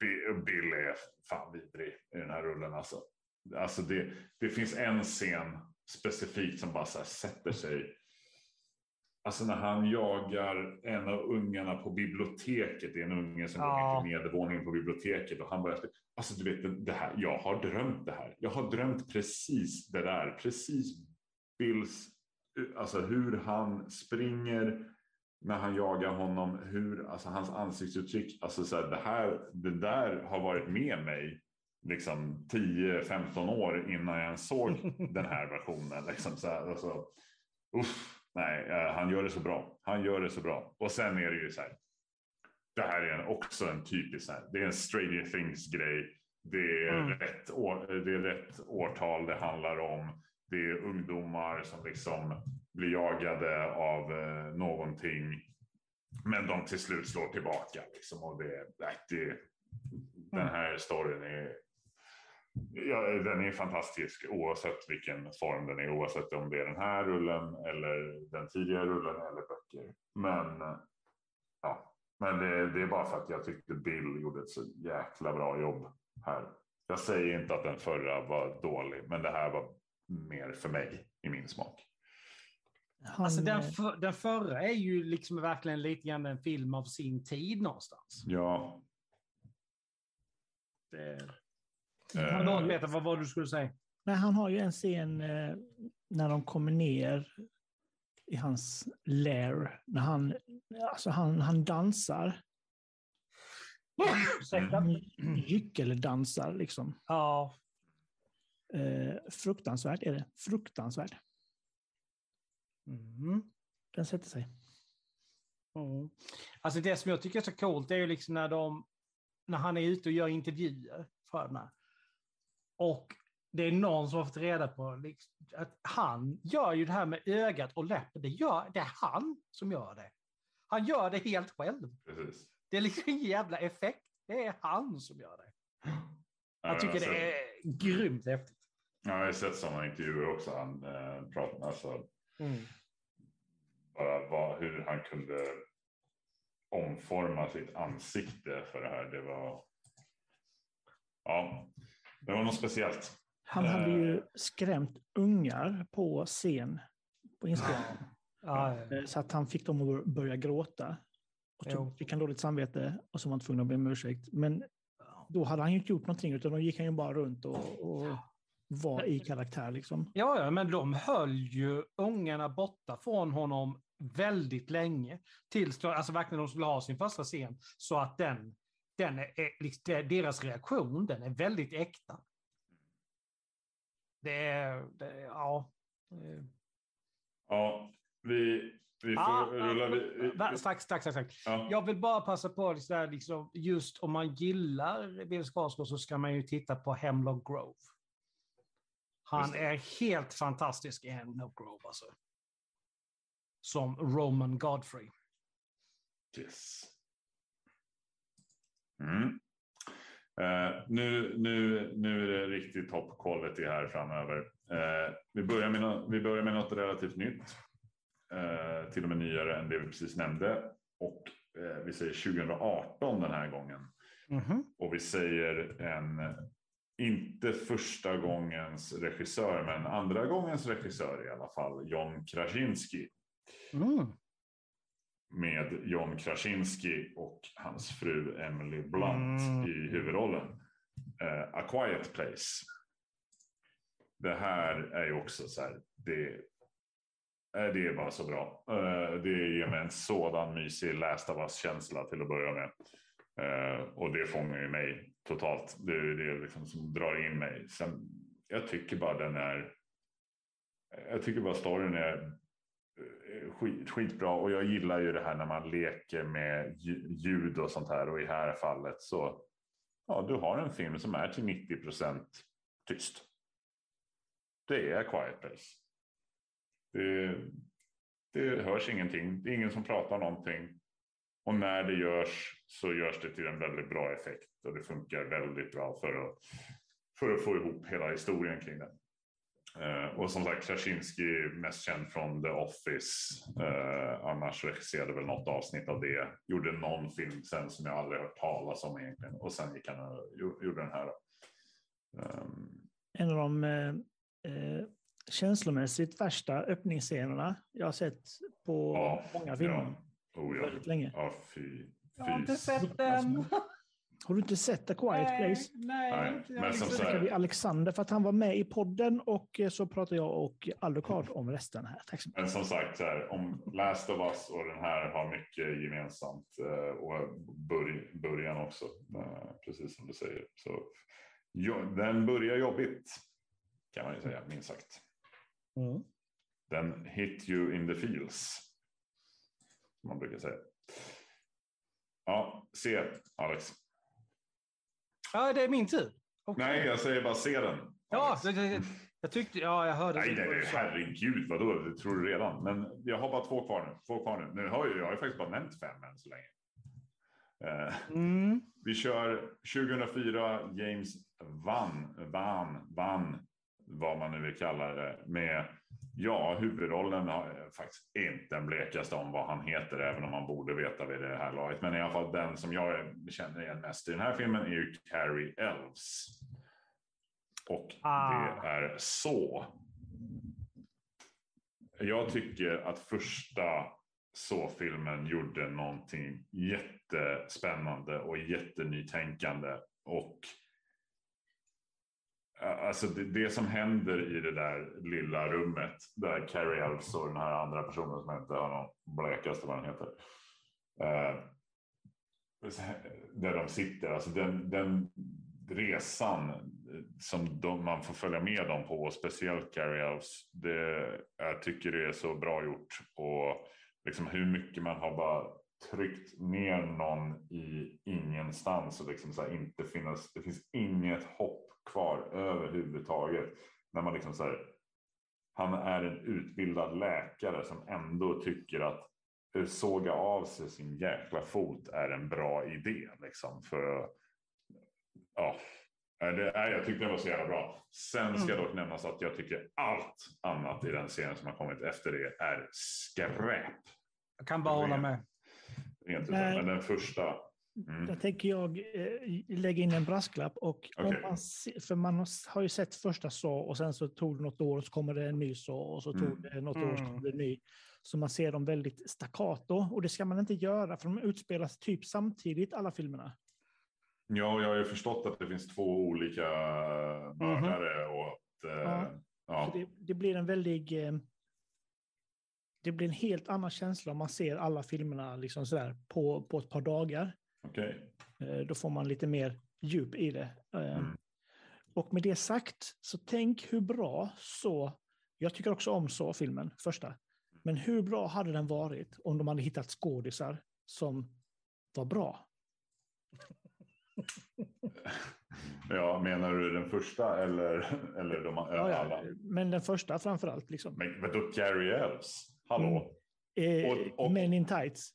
S3: Bi- Bill är fan vidrig i den här rullen. Alltså. Alltså det, det finns en scen specifikt som bara så sätter sig. Alltså när han jagar en av ungarna på biblioteket. Det är en unge som
S1: Ja.
S3: går till nedervåningen på biblioteket. Och han börjar. Alltså du vet, det här, jag har drömt det här. Jag har drömt precis det där. Precis Bills, alltså hur han springer när han jagar honom. Hur, alltså hans ansiktsuttryck. Alltså så här, det, här, det där har varit med mig liksom 10-15 år innan jag ens såg den här versionen. Liksom så här, alltså, uff, nej, eh, han gör det så bra. Han gör det så bra. Och sen är det ju så här. Det här är en, också en typisk, här, det är en Stranger Things grej. Det är,
S1: Mm.
S3: rätt år, det är rätt årtal det handlar om. Det är ungdomar som liksom blir jagade av eh, någonting. Men de till slut slår tillbaka. Liksom, och det, det, den här storyn är, ja, den är fantastisk oavsett vilken form den är. Oavsett om det är den här rullen eller den tidigare rullen eller böcker. Men, ja, men det, det är bara för att jag tyckte Bill gjorde ett så jäkla bra jobb här. Jag säger inte att den förra var dålig, men det här var mer för mig i min smak.
S2: Han,
S1: Alltså den,
S2: eh,
S1: för, den förra är ju liksom verkligen lite grann en film av sin tid någonstans.
S3: Ja,
S1: Det...
S3: eh,
S1: Förlåt Peter, vad var det du skulle säga?
S2: nej, han har ju en scen eh, när de kommer ner i hans lair. När han, alltså han, han dansar.
S1: Ursäkta?
S2: Han gyckeldansar liksom.
S1: Ja,
S2: Eh, fruktansvärt är det. Fruktansvärt.
S1: mm.
S2: Den sätter sig.
S1: Mm. Alltså det som jag tycker är så coolt är ju liksom när de, när han är ute och gör intervjuer för den här. Och det är någon som har fått reda på liksom, att han gör ju det här med ögat och läppen. Det, gör, det är han som gör det. Han gör det helt själv.
S3: precis.
S1: Det är liksom ingen jävla effekt. Det är han som gör det.
S3: Ja,
S1: Jag tycker det är grymt häftigt.
S3: Jag har sett sådana intervjuer också. Han eh, pratar alltså bara vad, hur han kunde omforma sitt ansikte för det här. Det var. Ja, det var något speciellt.
S2: Han hade
S3: Eh.
S2: ju skrämt ungar på scen på inspelningen.
S1: Ja, ja.
S2: Eh, Så att han fick dem att börja gråta. Och så fick han dåligt samvete och så var han tvungen att be om ursäkt. Men då hade han ju inte gjort någonting utan då gick han ju bara runt och, och var i karaktär liksom.
S1: Ja, ja, men de höll ju ungarna borta från honom väldigt länge. Tills alltså verkligen de skulle ha sin första scen. Så att den, den är, liksom, deras reaktion, den är väldigt äkta. Det är, det ja.
S3: Ja, vi, vi får
S1: Ah,
S3: rulla. Vi,
S1: va- Strax, strax, strax. strax.
S3: ja.
S1: Jag vill bara passa på, liksom, där, liksom, just om man gillar Bill Skarsgård så ska man ju titta på Hemlock Grove. Han är helt fantastisk i Hemlock Grove alltså. Som Roman Godfrey.
S3: Yes. Mm. Eh, nu, nu, nu är det riktigt top quality här framöver. Eh, vi, börjar med no vi börjar med något relativt nytt. Eh, till och med nyare än det vi precis nämnde. Och vi säger 2018 den här gången.
S1: Mhm.
S3: Och vi säger en, inte första gångens regissör, men andra gångens regissör i alla fall, John Krasinski.
S1: Mm.
S3: Med John Krasinski och hans fru Emily Blunt
S1: Mm.
S3: i huvudrollen. Eh, A Quiet Place. Det här är ju också så här, det, eh, det är bara så bra. Eh, det ger mig en sådan mysig Last of Us-känsla till att börja med. Eh, och det fångar ju mig totalt. Det är det liksom som drar in mig. Sen, jag tycker bara den är, jag tycker bara storyn är Eh, skit, skitbra och jag gillar ju det här när man leker med ljud och sånt här och i det här fallet så ja, du har en film som är till 90 procent tyst. Det är Quiet Place. Det, det hörs ingenting. Det är ingen som pratar någonting. Och när det görs så görs det till en väldigt bra effekt och det funkar väldigt bra för att, för att få ihop hela historien kring det. Eh, och som sagt, Krasinski mest känd från The Office. Eh, annars regisserade väl något avsnitt av det. Gjorde någon film sen som jag aldrig hört talas om egentligen. Och sen gick han och gjorde den här. Um,
S2: en av de eh, eh, känslomässigt värsta öppningsscenerna jag har sett på ja, många filmer.
S3: Ja. Oh, ja.
S2: Väldigt länge.
S3: Ja, fy, fy.
S1: Jag har inte sett den.
S2: Har du inte sett The Quiet
S1: nej,
S2: Place?
S1: Nej, nej.
S3: Men som
S2: så vi Alexander för att han var med i podden och eh, så pratar jag och Alucard om resten här. Tack så mycket.
S3: Men som sagt, så här, om Last of Us och den här har mycket gemensamt eh, och början också, eh, precis som du säger. Så, den börjar jobbigt kan man ju säga, minst sagt. Mm. Den hit you in the feels. Som man brukar säga. Ja, se Alex.
S1: Ja, det är min tur.
S3: Okay. Nej, jag säger bara se den.
S1: Ja, det, det, jag tyckte, ja, jag hörde.
S3: Nej, nej, nej herregud, vadå, det tror du redan. Men jag har bara två kvar nu. Två kvar nu. nu har jag, jag har ju faktiskt bara nämnt fem än så länge. Uh, mm. Vi kör 2004, James Van, Van, Van, vad man nu vill kalla det, med Ja, huvudrollen har faktiskt inte den blekaste om vad han heter, även om man borde veta vid det här laget. Men i alla fall den som jag känner igen mest i den här filmen är ju Carrie Elves. Och ah. det är så. Jag tycker att första så-filmen gjorde någonting jättespännande och jättenytänkande. Och Alltså det, det, som händer i det där lilla rummet där Carrie Elves och den här andra personen som inte har någon blekaste vad den heter. Eh, där de sitter, alltså den, den resan som de, man får följa med dem på, speciellt Carrie Elves, det, jag tycker det är så bra gjort. Och liksom hur mycket man har bara tryckt ner någon i ingenstans och liksom så inte finnas, det finns inget hopp kvar överhuvudtaget. När man liksom så här, han är en utbildad läkare som ändå tycker att såga av sig sin jäkla fot är en bra idé. Liksom, för, ja, det, nej, jag tyckte det var så jävla bra. Sen ska mm. dock nämnas att jag tycker allt annat i den serien som har kommit efter det är skräp.
S1: Jag kan bara hålla med.
S3: Rent utan, men den första
S2: Mm. Där tänker jag eh, lägga in en brasklapp. Och okay. om man, för man har ju sett första så och sen så tog det något år och så kommer det en ny så och så tog mm. det något år och så kommer det en ny. Så man ser dem väldigt staccato och det ska man inte göra för de utspelas typ samtidigt alla filmerna.
S3: Ja, jag har ju förstått att det finns två olika mördare mm. och att... Eh, ja.
S2: ja. Det, det, blir en väldig... Eh, det blir en helt annan känsla om man ser alla filmerna liksom sådär på, på ett par dagar.
S3: Okay.
S2: Eh, då får man lite mer djup i det. Eh, mm. Och med det sagt, så tänk hur bra så... Jag tycker också om så-filmen, första. Men hur bra hade den varit om de hade hittat skådisar som var bra?
S3: Ja, menar du den första eller, eller de ja, alla? Ja,
S2: men den första framför allt. Liksom.
S3: Men vadå Carrie Elves? Hallå?
S2: Mm. Eh, och, och, Men in tights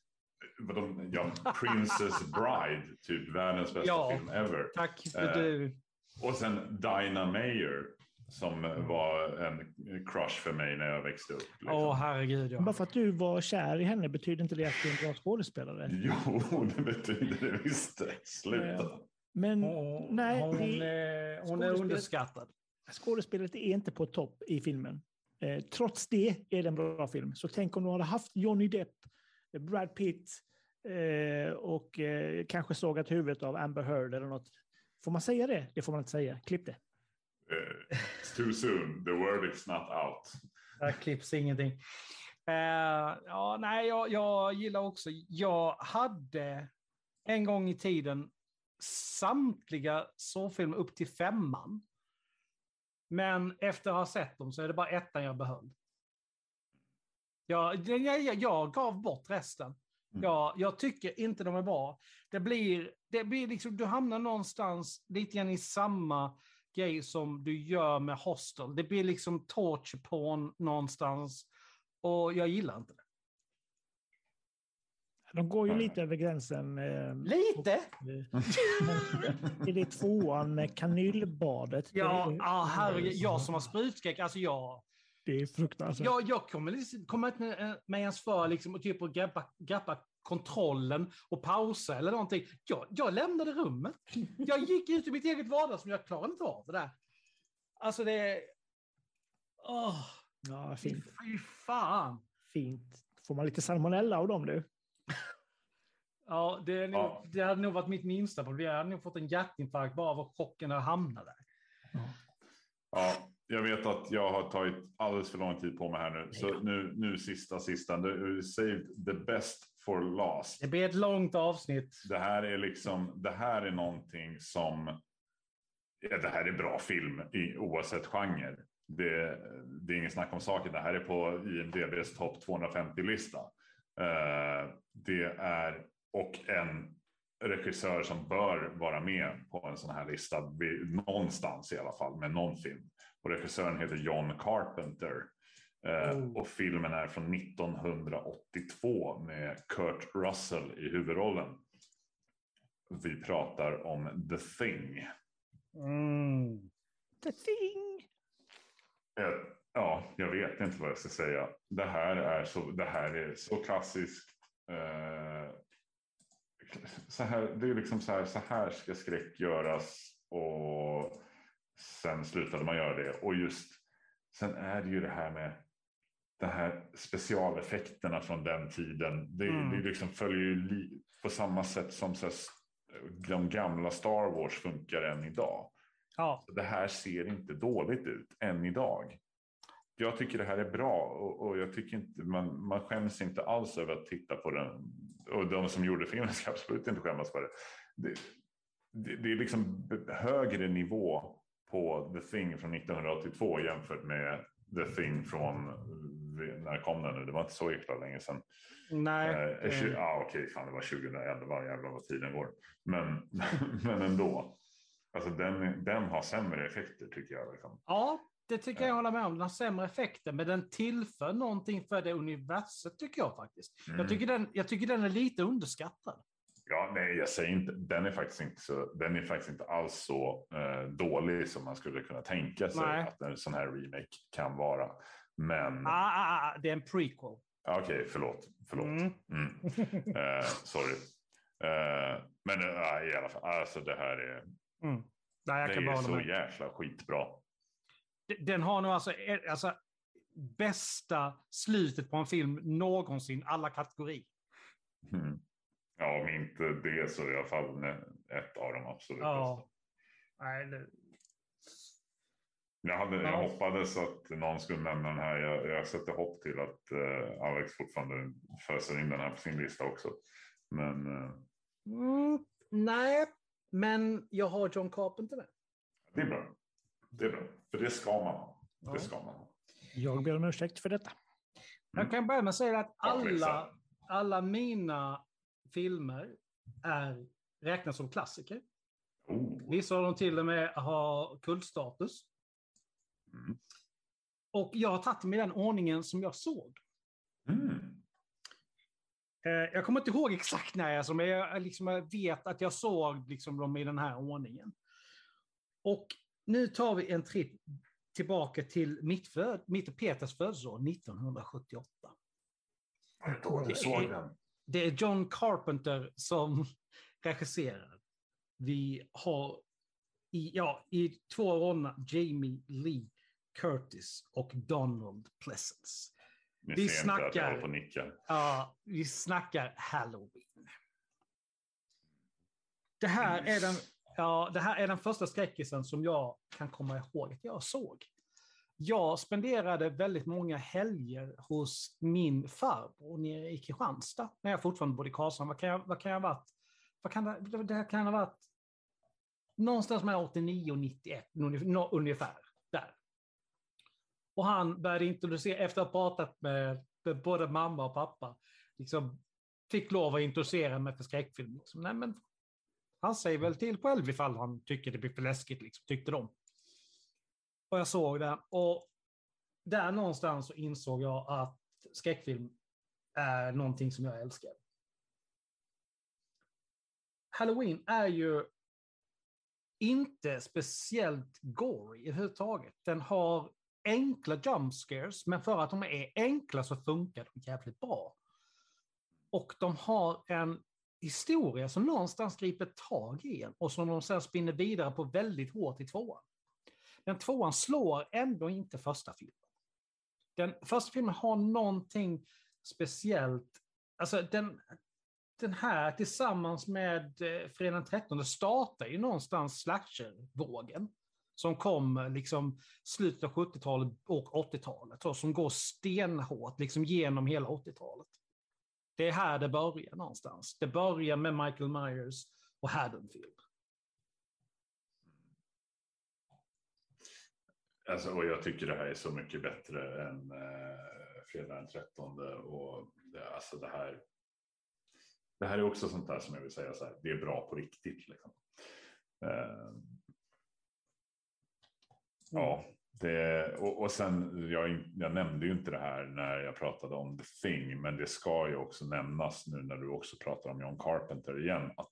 S3: ja, Princess Bride, typ världens bästa ja, film ever.
S1: Tack för eh, du.
S3: Och sen Dinah Mayer som var en crush för mig när jag växte upp.
S1: Liksom. Åh, herregud. Ja.
S2: Bara för att du var kär i henne betyder inte det att du är en bra skådespelare.
S3: Jo, det betyder det visst. Sluta.
S2: Men hon, nej,
S1: hon, är, hon är underskattad.
S2: Skådespelet är inte på topp i filmen. Eh, trots det är det en bra film. Så tänk om du hade haft Johnny Depp Brad Pitt eh, och eh, kanske sågat huvudet av Amber Heard eller något. Får man säga det? Det får man inte säga. Klipp det.
S3: Uh, it's too soon. The word is not out.
S1: Där klipps ingenting. Uh, ja, nej, jag, jag gillar också. Jag hade en gång i tiden samtliga så-filmer upp till femman. Men efter att ha sett dem så är det bara ettan jag behöll. Jag, jag, jag gav bort resten. Mm. Jag, jag tycker inte de är bra. Det blir, det blir liksom, du hamnar någonstans lite grann i samma grej som du gör med Hostel. Det blir liksom torture porn någonstans. Och jag gillar inte det.
S2: De går ju lite över gränsen. Eh,
S1: Lite?
S2: Är det tvåan med kanylbadet?
S1: Ja, ah, herregud. Jag som har sprutskräck, alltså jag...
S2: det är fruktansvärt.
S1: Jag, jag kommer, liksom, kommer inte eh, mig ens för liksom, att typ att greppa, greppa kontrollen och pausa eller någonting. Jag, jag lämnade rummet. Jag gick ut i mitt eget vardagsrum. Jag klarade inte av det där. Alltså det... Åh,
S2: Ja,
S1: fy,
S2: fint.
S1: fy fan.
S2: fint. Får man lite salmonella av dem du?
S1: Ja, det, är nog,
S3: Ja.
S1: det hade nog varit mitt minsta problem. Jag hade nog fått en hjärtinfarkt bara av att chocken att hamna där.
S3: Ja, jag vet att jag har tagit alldeles för lång tid på mig här nu. Så nu, nu sista, sista. Du saved the best for last.
S1: Det blir ett långt avsnitt.
S3: Det här är liksom, det här är någonting som, ja, det här är bra film i, oavsett genre. Det, det är ingen snack om saken. Det här är på IMDBs topp 250-lista. Eh, det är, och en regissör som bör vara med på en sån här lista, någonstans i alla fall, med någon film. Och regissören heter John Carpenter. Eh,
S1: Oh.
S3: Och filmen är från 1982 med Kurt Russell i huvudrollen. Vi pratar om The Thing.
S1: Mm.
S2: The thing!
S3: Eh, Ja, jag vet inte vad jag ska säga. Det här är så, det här är så klassiskt. Eh, så här, det är liksom så här, så här ska skräck göras och sen slutade man göra det. Och just sen är det ju det här med de här specialeffekterna från den tiden. Det,
S1: Mm.
S3: det liksom följer ju på samma sätt som så här, de gamla Star Wars funkar än idag.
S1: Ja,
S3: Det här ser inte dåligt ut än idag. Jag tycker det här är bra och, och jag tycker inte man, man skäms inte alls över att titta på den. Och de som gjorde filmen ska absolut inte skämmas för det. Det, det, det är liksom högre nivå på The Thing från 1982 jämfört med The Thing från, när kom den nu? Det var inte så jäkla länge sedan.
S1: nej.
S3: Eh, tju-
S1: eh,
S3: ja, okej, fan det var 2011, jävlar vad tiden går. Men, men ändå. Alltså den, den har sämre effekter tycker jag. Liksom.
S1: Ja, det tycker jag hålla med om. Den har sämre effekter, men den tillför någonting för det universet tycker jag faktiskt.
S3: Mm.
S1: Jag, tycker den, jag tycker den är lite underskattad.
S3: Ja, nej, jag säger inte. Den är faktiskt inte så. Den är faktiskt inte alls så eh, dålig som man skulle kunna tänka sig
S1: Nej.
S3: att en sån här remake kan vara. Men
S1: Ah, ah, ah, det är en prequel.
S3: ja, okej, förlåt, förlåt.
S1: Mm.
S3: Mm. Eh, sorry. Eh, men eh, i alla fall, alltså det här är.
S1: Mm. Nej,
S3: Det är så
S1: med.
S3: jäkla skitbra.
S1: Den har nog alltså, eh, alltså bästa slutet på en film någonsin, alla kategorier.
S3: Mm. Ja, om inte det så i alla fall ett av dem absolut
S1: Ja. Nej, det,
S3: Jag, hade,
S1: Ja.
S3: jag hoppades att någon skulle nämna den här. Jag, jag sätter hopp till att eh, Alex fortfarande föser in den här på sin lista också. Men eh,
S1: mm, nej, men jag har John Carpenter med.
S3: det är bra. Det är bra, för det ska man ha.
S1: Ja.
S3: Det ska man ha.
S2: Jag ber om ursäkt för detta.
S1: Jag kan börja med att säga att alla, alla mina filmer är, räknas som klassiker.
S3: Oh.
S1: Vissa av dem till och med har kultstatus.
S3: Mm.
S1: Och jag har tagit i den ordningen som jag såg.
S3: Mm.
S1: Eh, Jag kommer inte ihåg exakt när jag såg, men jag, liksom, jag vet att jag såg liksom, dem i den här ordningen. Och nu tar vi en tripp tillbaka till mitt, föd, mitt och Peters födelseår 1978.
S3: Vad då? Du såg den?
S1: Det är John Carpenter som regisserar. Vi har i, ja, i två rollerna Jamie Lee Curtis och Donald Pleasence.
S3: Ni
S1: Vi snackar-. Ja, vi snackar Halloween. Det här, är den, ja, det här är den första skräckisen som jag kan komma ihåg att jag såg. Jag spenderade väldigt många helger hos min farbror nere i Kristianstad, när jag fortfarande bodde i Karlshamn. Vad kan jag, vad kan jag ha varit? Vad kan det, det här kan ha varit någonstans mellan 89 och 91, ungefär. Där. Och han började introducera, efter att ha pratat med, med både mamma och pappa, liksom, fick lov att introducera mig för skräckfilm. Liksom. Nej, men han säger väl till själv ifall han tycker det blir för läskigt, liksom, tyckte de. Och jag såg den och där någonstans så insåg jag att skräckfilm är någonting som jag älskar. Halloween är ju inte speciellt gory överhuvudtaget. Den har enkla jump scares, men för att de är enkla så funkar de jävligt bra. Och de har en historia som någonstans griper tag i en och som de sen spinner vidare på väldigt hårt i tvåan. Den tvåan slår ändå inte första filmen. Den första filmen har någonting speciellt. Alltså den, den här tillsammans med eh, Fredag den 13 startar ju någonstans slasher-vågen. Som kom eh, liksom slutet av 70-talet och 80-talet. Och som går stenhårt liksom genom hela 80-talet. Det är här det börjar någonstans. Det börjar med Michael Myers och Haddonfield.
S3: Alltså, och jag tycker det här är så mycket bättre än eh, fredag den 13. Och det, alltså det här. Det här är också sånt där som jag vill säga så här. Det är bra på riktigt. Liksom. Eh, ja, det, och, och sen jag, jag nämnde ju inte det här när jag pratade om The Thing, men det ska ju också nämnas nu när du också pratar om John Carpenter igen. Att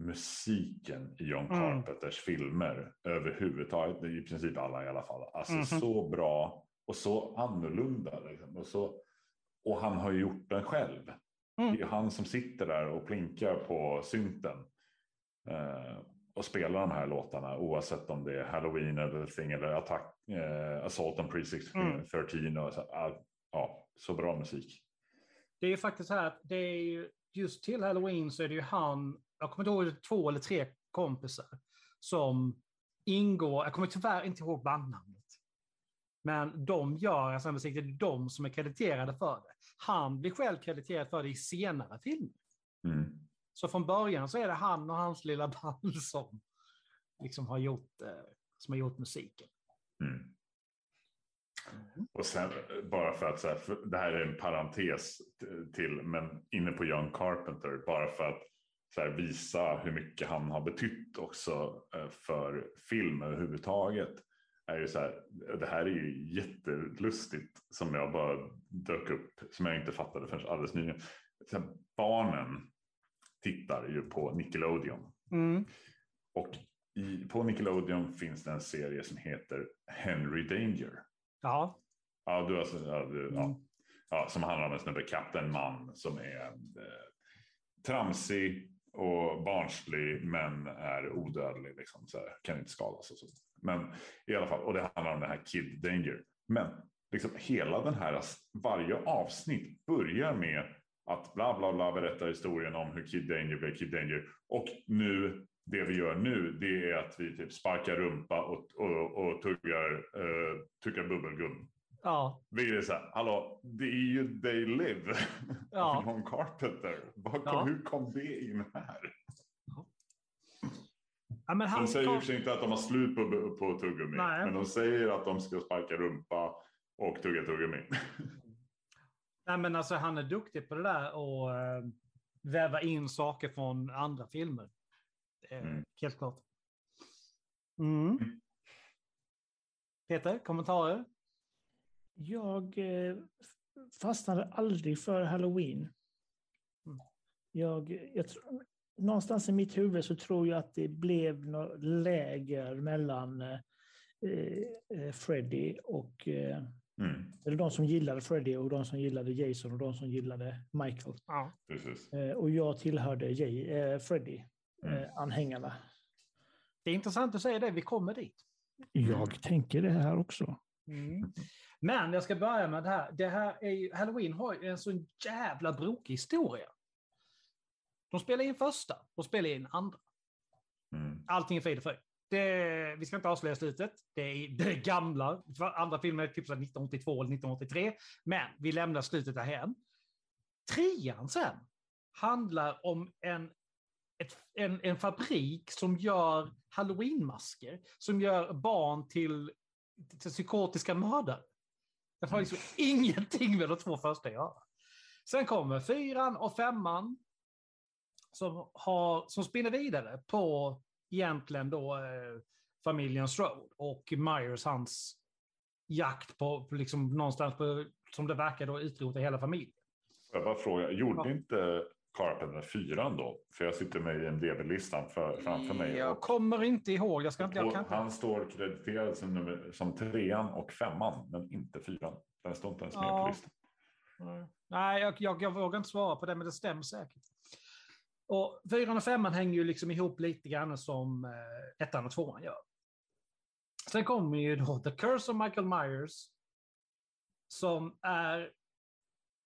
S3: musiken i John
S1: Mm.
S3: Carpenters filmer överhuvudtaget, i princip alla i alla fall, alltså
S1: Mhm.
S3: så bra och så annorlunda. Liksom. Och, så, och han har ju gjort den själv.
S1: Mm.
S3: Det är han som sitter där och plinkar på synten. Eh, och spelar de här låtarna oavsett om det är Halloween eller Thing eller Attack, eh, Assault on Precinct
S1: Mm.
S3: 13. Och så, ja, så bra musik.
S1: Det är ju faktiskt så här att det är ju, just till Halloween så är det ju han, jag kommer inte ihåg, två eller tre kompisar som ingår, jag kommer tyvärr inte ihåg bandnamnet. Men de gör alltså musik, det är de som är krediterade för det. Han blir själv krediterad för det i senare filmer.
S3: Mm.
S1: Så från början så är det han och hans lilla band som liksom har gjort, eh, som har gjort musiken.
S3: Mm. Och sen bara för att så här, för det här är en parentes till, men inne på John Carpenter, bara för att så här, visa hur mycket han har betytt också eh, för film överhuvudtaget. Är ju så här, det här är ju jättelustigt som jag bara dök upp, som jag inte fattade förrän alldeles nyligen. Här, barnen tittar ju på Nickelodeon.
S1: Mm.
S3: Och i, på Nickelodeon finns det en serie som heter Henry Danger.
S1: Ja.
S3: Ja, du, alltså, ja, du, ja.
S1: Mm.
S3: Ja, som handlar om en snubbe, Kapten Man, som är eh, tramsig och barnslig men är odödlig. Liksom, så här, kan inte skadas och så. Men i alla fall, och det handlar om den här Kid Danger. Men liksom hela den här, alltså, varje avsnitt börjar med att bla bla bla berätta historien om hur Kid Danger blev Kid Danger. Och nu, det vi gör nu, det är att vi typ sparkar rumpa och, och, och tuggar, uh, tuggar bubbelgum.
S1: Ja.
S3: Vi är så här, hallå, det är ju They Live
S1: Ja.
S3: John Carpenter. Var
S1: Ja.
S3: Hur kom det in här?
S1: ja
S3: De säger
S1: kom-
S3: sig inte att de har slut på, på tuggummi.
S1: Nej.
S3: Men de säger att de ska sparka rumpa och tugga tuggummi.
S1: Nej, men alltså, han är duktig på det där och eh, väva in saker från andra filmer.
S3: Mm.
S1: Helt klart. Mm. Peter, kommentarer?
S2: Jag eh, fastnade aldrig för halloween.
S1: Mm.
S2: Jag, jag, någonstans i mitt huvud så tror jag att det blev något läger mellan eh, eh, Freddy och eh,
S3: Mm,
S2: eller de som gillade Freddy och de som gillade Jason och de som gillade Michael.
S1: Ja.
S2: Eh, och jag tillhörde Jay, eh, Freddy,
S3: Mm.
S2: eh, anhängarna.
S1: Det är intressant att säga det, vi kommer dit.
S2: Jag tänker det här också.
S1: Mm. Men jag ska börja med det här. Det här är ju, Halloween har ju en sån jävla brokig historia. De spelar in första, de spelar in andra.
S3: Mm,
S1: Allting är frid och fröjd. Det, vi ska inte avslöja slutet. Det är det gamla. Andra filmer är typ så här 1982 eller 1983. Men vi lämnar slutet därhen. Trean sen handlar om en, ett, en, en fabrik som gör halloweenmasker. Som gör barn till, till psykotiska mördare. Den har liksom ingenting med de två första att göra. Sen kommer fyran och femman. Som, har, som spinner vidare på egentligen då eh, familjen Strode och Myers hans jakt på, på liksom någonstans på, som det verkar då utrota hela familjen.
S3: Jag bara fråga, gjorde
S1: Ja.
S3: inte Carpenter 4 då? För jag sitter med i en listan för, framför mig.
S1: Jag
S3: och-
S1: kommer inte ihåg. Jag ska inte... Jag kan inte.
S3: Han står krediterad som, nummer, som trean och femman, men inte fyran. Den står inte ens med
S1: Ja.
S3: på listan.
S1: Nej, jag, jag, jag vågar inte svara på det, men det stämmer säkert. Och fyran och femman hänger ju liksom ihop lite grann som eh, ettan och tvåan gör. Sen kommer ju då The Curse of Michael Myers. Som är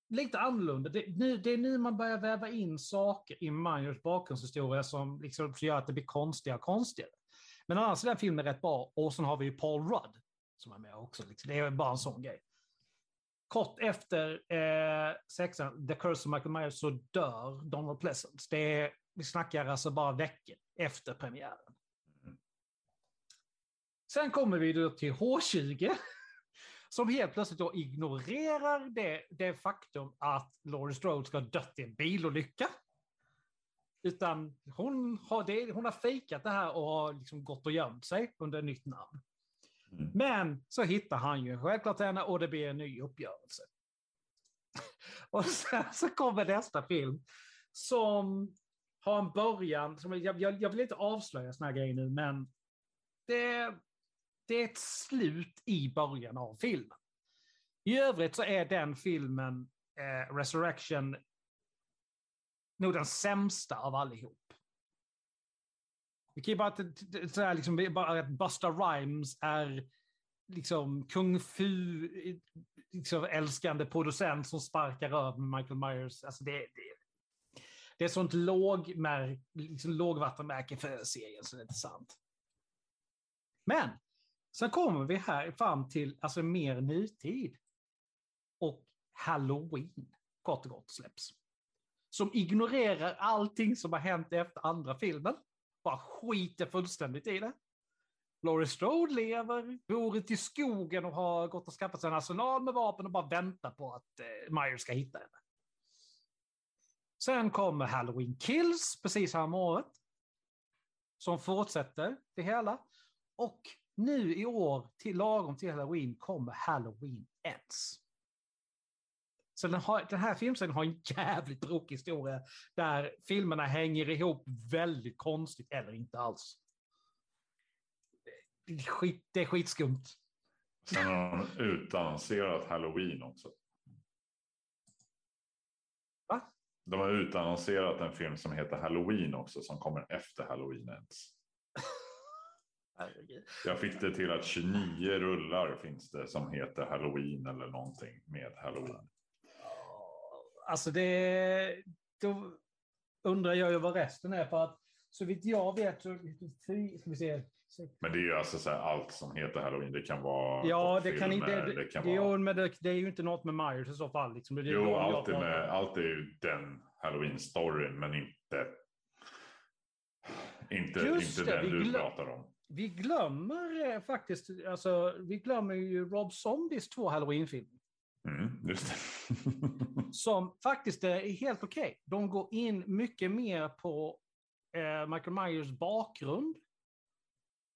S1: lite annorlunda. Det, nu, det är nu man börjar väva in saker i Myers bakgrundshistoria som liksom gör att det blir konstigare och konstigare. Men annars är den filmen rätt bra. Och sen har vi ju Paul Rudd som är med också. Liksom. Det är bara en sån grej kort efter eh, sexan, The Curse of Michael Myers, så dör Donald Pleasence. Det är, vi snackar alltså bara veckor efter premiären. Sen kommer vi då till H20, som helt plötsligt då ignorerar det, det faktum att Laurie Strode ska ha dött i en bilolycka. Utan hon har, det, hon har fejkat det här och har liksom gått och gömt sig under nytt namn.
S3: Mm.
S1: Men så hittar han ju självklart henne och det blir en ny uppgörelse. Och sen så kommer nästa film som har en början, som jag, jag, jag vill inte avslöja såna här grejer nu, men det, det är ett slut i början av filmen. I övrigt så är den filmen, eh, Resurrection, nog den sämsta av allihop. Vi kan ju bara, säga liksom, bara att Busta Rhymes är liksom kung fu liksom, älskande producent som sparkar över Michael Myers. Alltså det, det, det är sånt lågmär, liksom, lågvattenmärke för serien så det är inte sant. Men sen kommer vi här fram till alltså, mer nutid. Och Halloween, kort och gott, släpps. Som ignorerar allting som har hänt efter andra filmen. Bara skiter fullständigt i det. Laurie Strode lever, bor ute i skogen och har gått och skaffat sig en arsenal med vapen och bara väntar på att eh, Myers ska hitta henne. Sen kommer Halloween Kills precis här året. Som fortsätter det hela. Och nu i år, till lagom till Halloween, kommer Halloween Ends. Så den, har, den här filmserien har en jävligt tråkig historia där filmerna hänger ihop väldigt konstigt eller inte alls. Det är, skit, det är skitskumt.
S3: Sen har de utannonserat Halloween också.
S1: Va?
S3: De har utannonserat en film som heter Halloween också som kommer efter Halloween Ends.
S1: Herregud.
S3: Jag fick det till att 29 rullar finns det som heter Halloween eller någonting med Halloween.
S1: Alltså det... Då undrar jag ju vad resten är för att så vitt jag vet så... Ska vi se.
S3: Men det är ju alltså så här, allt som heter Halloween. Det kan vara
S1: Ja, det kan inte... Det,
S3: det kan
S1: det,
S3: vara...
S1: men det, det är ju inte något med Myers i så fall. Liksom. Det är
S3: Jo, allt är, med, allt är ju den Halloween-storyn, men inte, inte,
S1: Just
S3: inte den du pratar om.
S1: Vi glömmer eh, faktiskt, alltså, vi glömmer ju Rob Zombies två Halloween-filmer.
S3: Mm, just det.
S1: Som faktiskt är helt okej. De går in mycket mer på eh, Michael Myers bakgrund.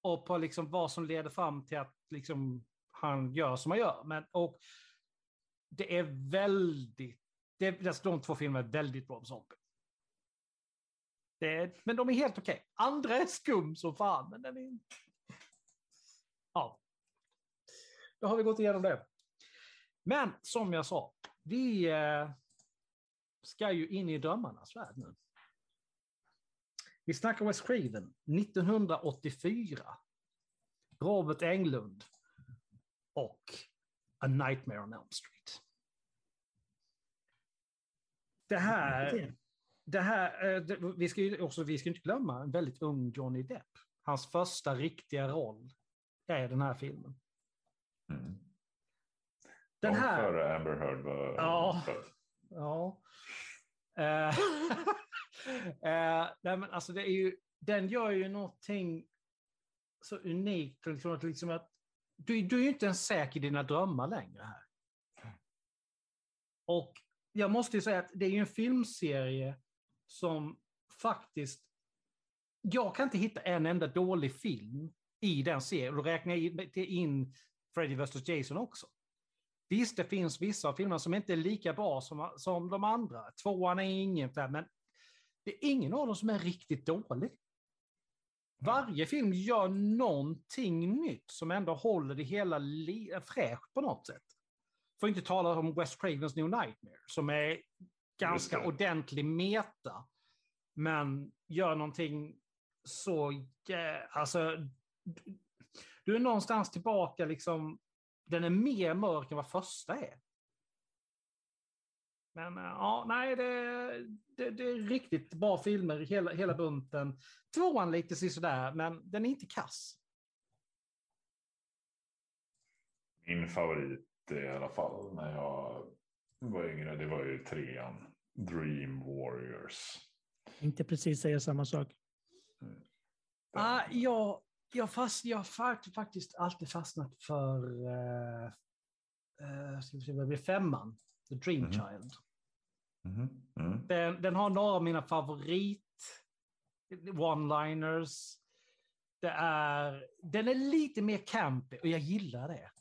S1: Och på liksom vad som leder fram till att liksom, han gör som han gör. Men, och det är väldigt, det, alltså, de två filmerna är väldigt Rob Zombie. Det är, men de är helt okej. Andra är skum som fan. Men den är... Ja. Då har vi gått igenom det. Men som jag sa, vi eh, ska ju in i drömmarnas värld nu. Vi snackar West Craven, 1984. Robert Englund och A Nightmare on Elm Street. Det här, det här eh, vi ska ju också, vi ska inte glömma en väldigt ung Johnny Depp. Hans första riktiga roll är den här filmen.
S3: Mm.
S1: Den
S3: Långt
S1: här...
S3: före Amber Heard var
S1: Ja.
S3: född.
S1: Ja. Eh, eh, nej, men alltså det är ju, den gör ju någonting så unikt. Liksom, att liksom att, du, du är ju inte ens säker i dina drömmar längre här. Och jag måste ju säga att det är ju en filmserie som faktiskt... Jag kan inte hitta en enda dålig film i den serien. Då räknar jag in, in Freddy vs Jason också. Visst, det finns vissa av filmerna som inte är lika bra som, som de andra. Tvåan är ingen, men det är ingen av dem som är riktigt dålig. Varje film gör någonting nytt som ändå håller det hela fräscht på något sätt. Får inte tala om West Cravens New Nightmare som är ganska ordentlig meta. Men gör någonting så... Alltså, du är någonstans tillbaka liksom... Den är mer mörk än vad första är. Men eh, ja, nej, det, det, det, är riktigt bra filmer, hela, hela bunten. Tvåan lite sådär, men den är inte kass.
S3: Min favorit i alla fall när jag var yngre, det var ju trean. Dream Warriors.
S2: Inte precis säga samma sak.
S1: Mm. Ah, jag, jag, fast, jag har faktiskt alltid fastnat för uh, uh, ska vi se, vad blir femman, The Dream mm. Child. Mm. Mm. Den, den, har några av mina favorit one-liners. Det är, den är lite mer campy och jag gillar det.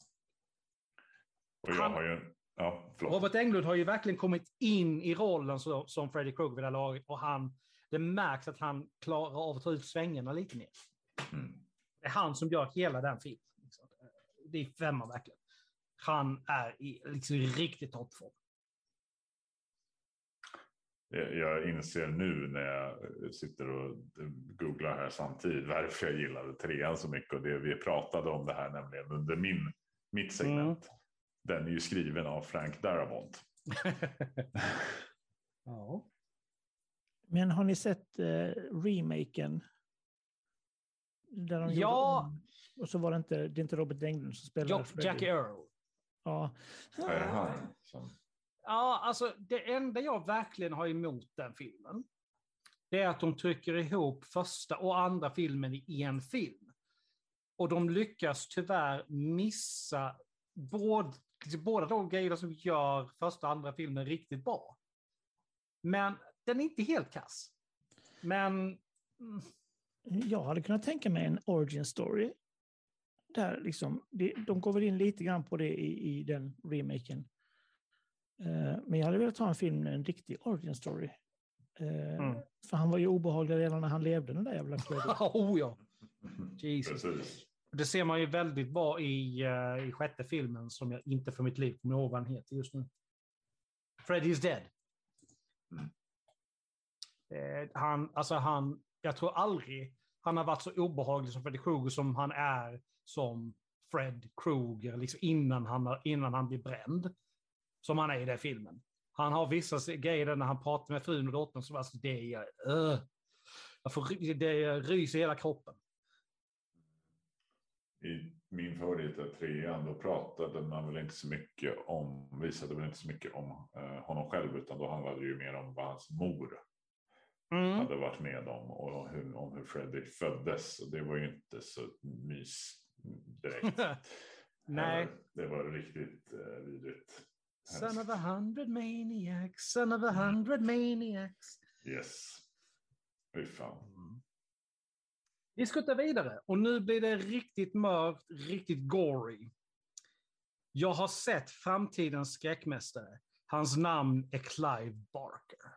S3: Och jag har ju, ja,
S1: Robert Englund har ju verkligen kommit in i rollen som, som Freddy Krueger vid det här laget och han, det märks att han klarar av att ta ut svängarna lite mer. Mm. Det är han som gör hela den filmen. Liksom. Det är femma verkligen. Han är i liksom, riktigt toppform.
S3: Jag inser nu när jag sitter och googlar här samtidigt varför jag gillade trean så mycket och det vi pratade om det här nämligen under min, mitt segment. Mm. Den är ju skriven av Frank Darabont.
S2: ja. Men har ni sett eh, remaken?
S1: Där de ja. Gjorde,
S2: och så var det inte, det är inte Robert Englund som spelade.
S1: Jo, Jackie Earl.
S2: Ja.
S1: Ja, alltså det enda jag verkligen har emot den filmen, det är att de trycker ihop första och andra filmen i en film. Och de lyckas tyvärr missa både, båda de grejerna som gör första och andra filmen riktigt bra. Men den är inte helt kass. Men... Mm.
S2: Jag hade kunnat tänka mig en origin story. Där liksom, de går väl in lite grann på det i, i den remaken. Eh, men jag hade velat ha en film med en riktig origin story. Eh, mm. För han var ju obehaglig redan när han levde, den där jävla Freddy.
S1: oh ja! Jesus. Det ser man ju väldigt bra i, uh, i sjätte filmen som jag inte för mitt liv kommer ihåg vad han heter just nu. Freddy is dead. Uh, han, alltså han, jag tror aldrig han har varit så obehaglig som Freddy Krueger som han är som Fred Krueger liksom innan, han, innan han blir bränd som han är i den filmen. Han har vissa grejer när han pratar med frun och dottern som alltså det är... Uh, jag får, det ryser i hela kroppen.
S3: I min favorit är trean, då pratade man väl inte så mycket om, visade väl inte så mycket om uh, honom själv, utan då handlade det ju mer om vad hans mor mm. hade varit med om och hur, om hur Freddy föddes. Och det var ju inte så mys direkt.
S1: Nej.
S3: Det var riktigt uh, vidrigt.
S1: Son of a hundred maniacs, son of a hundred maniacs.
S3: Yes. Fy fan.
S1: Vi skuttar vidare och nu blir det riktigt mörkt, riktigt gory. Jag har sett framtidens skräckmästare. Hans namn är Clive Barker.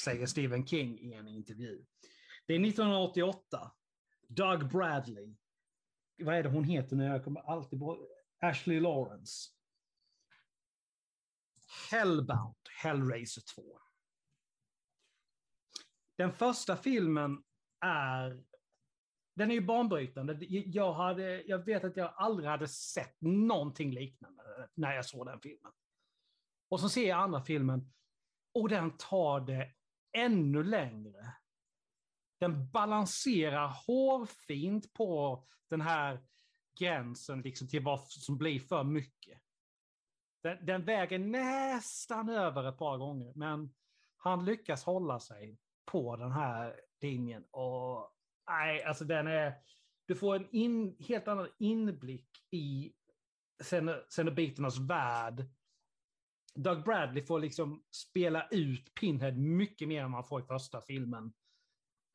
S1: Säger Stephen King i en intervju. Det är 1988. Doug Bradley. Vad är det hon heter nu? Jag kommer alltid på... Ashley Lawrence. Hellbound, Hellraiser 2. Den första filmen är den är ju banbrytande. Jag, hade, jag vet att jag aldrig hade sett någonting liknande när jag såg den filmen. Och så ser jag andra filmen och den tar det ännu längre. Den balanserar hårfint på den här gränsen liksom till vad som blir för mycket. Den, den väger nästan över ett par gånger, men han lyckas hålla sig på den här linjen. Och nej, alltså den är... Du får en in, helt annan inblick i Cenobiternas värld. Doug Bradley får liksom spela ut Pinhead mycket mer än man får i första filmen.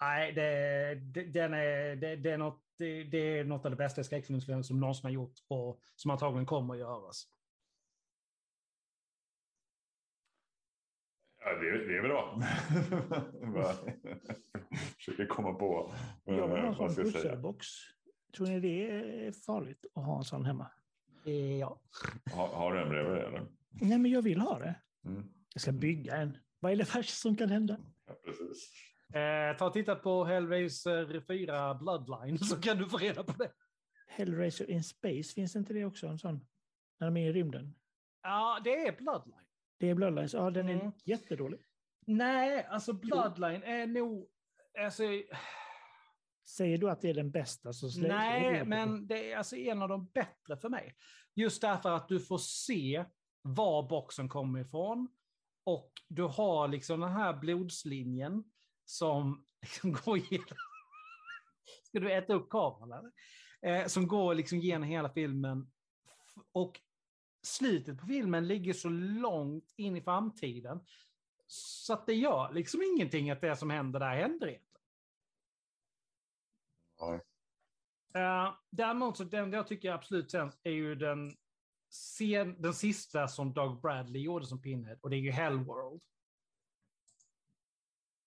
S1: Nej, det, det, den är, det, det är något, det, det, är något av det bästa skräckfilmsfilmen som någonsin har gjorts och som antagligen kommer att göras.
S3: Ja, det, det är bra. Försöker komma på
S2: Jag vill ha en sån pusselbox. Tror ni det är farligt att ha en sån hemma?
S1: Eh, Ja.
S3: Har, har du en bredvid dig, eller?
S2: Nej, men jag vill ha det.
S3: Mm.
S2: Jag ska bygga en. Vad är det värsta som kan hända?
S3: Ja, precis.
S1: Eh, ta och titta på Hellraiser 4 Bloodline så kan du få reda på det.
S2: Hellraiser in Space, finns inte det också? En sån? När de är i rymden.
S1: Ja, det är Bloodline.
S2: Det är Bloodlines. Ja, den är
S1: Mm.
S2: jättedålig.
S1: Nej, alltså Bloodline är nog... Alltså,
S2: Säger du att det är den bästa så slänger
S1: nej, men det är alltså en av de bättre för mig. Just därför att du får se var boxen kommer ifrån. Och du har liksom den här blodslinjen som liksom går igenom... Ska du äta upp kameran? Eh, som går liksom genom hela filmen. Och slutet på filmen ligger så långt in i framtiden. Så att det gör liksom ingenting att det som händer där händer egentligen.
S3: Ja.
S1: Uh, däremot så den jag tycker absolut sämst är ju den, sen, den sista som Doug Bradley gjorde som Pinhead och det är ju Hellworld.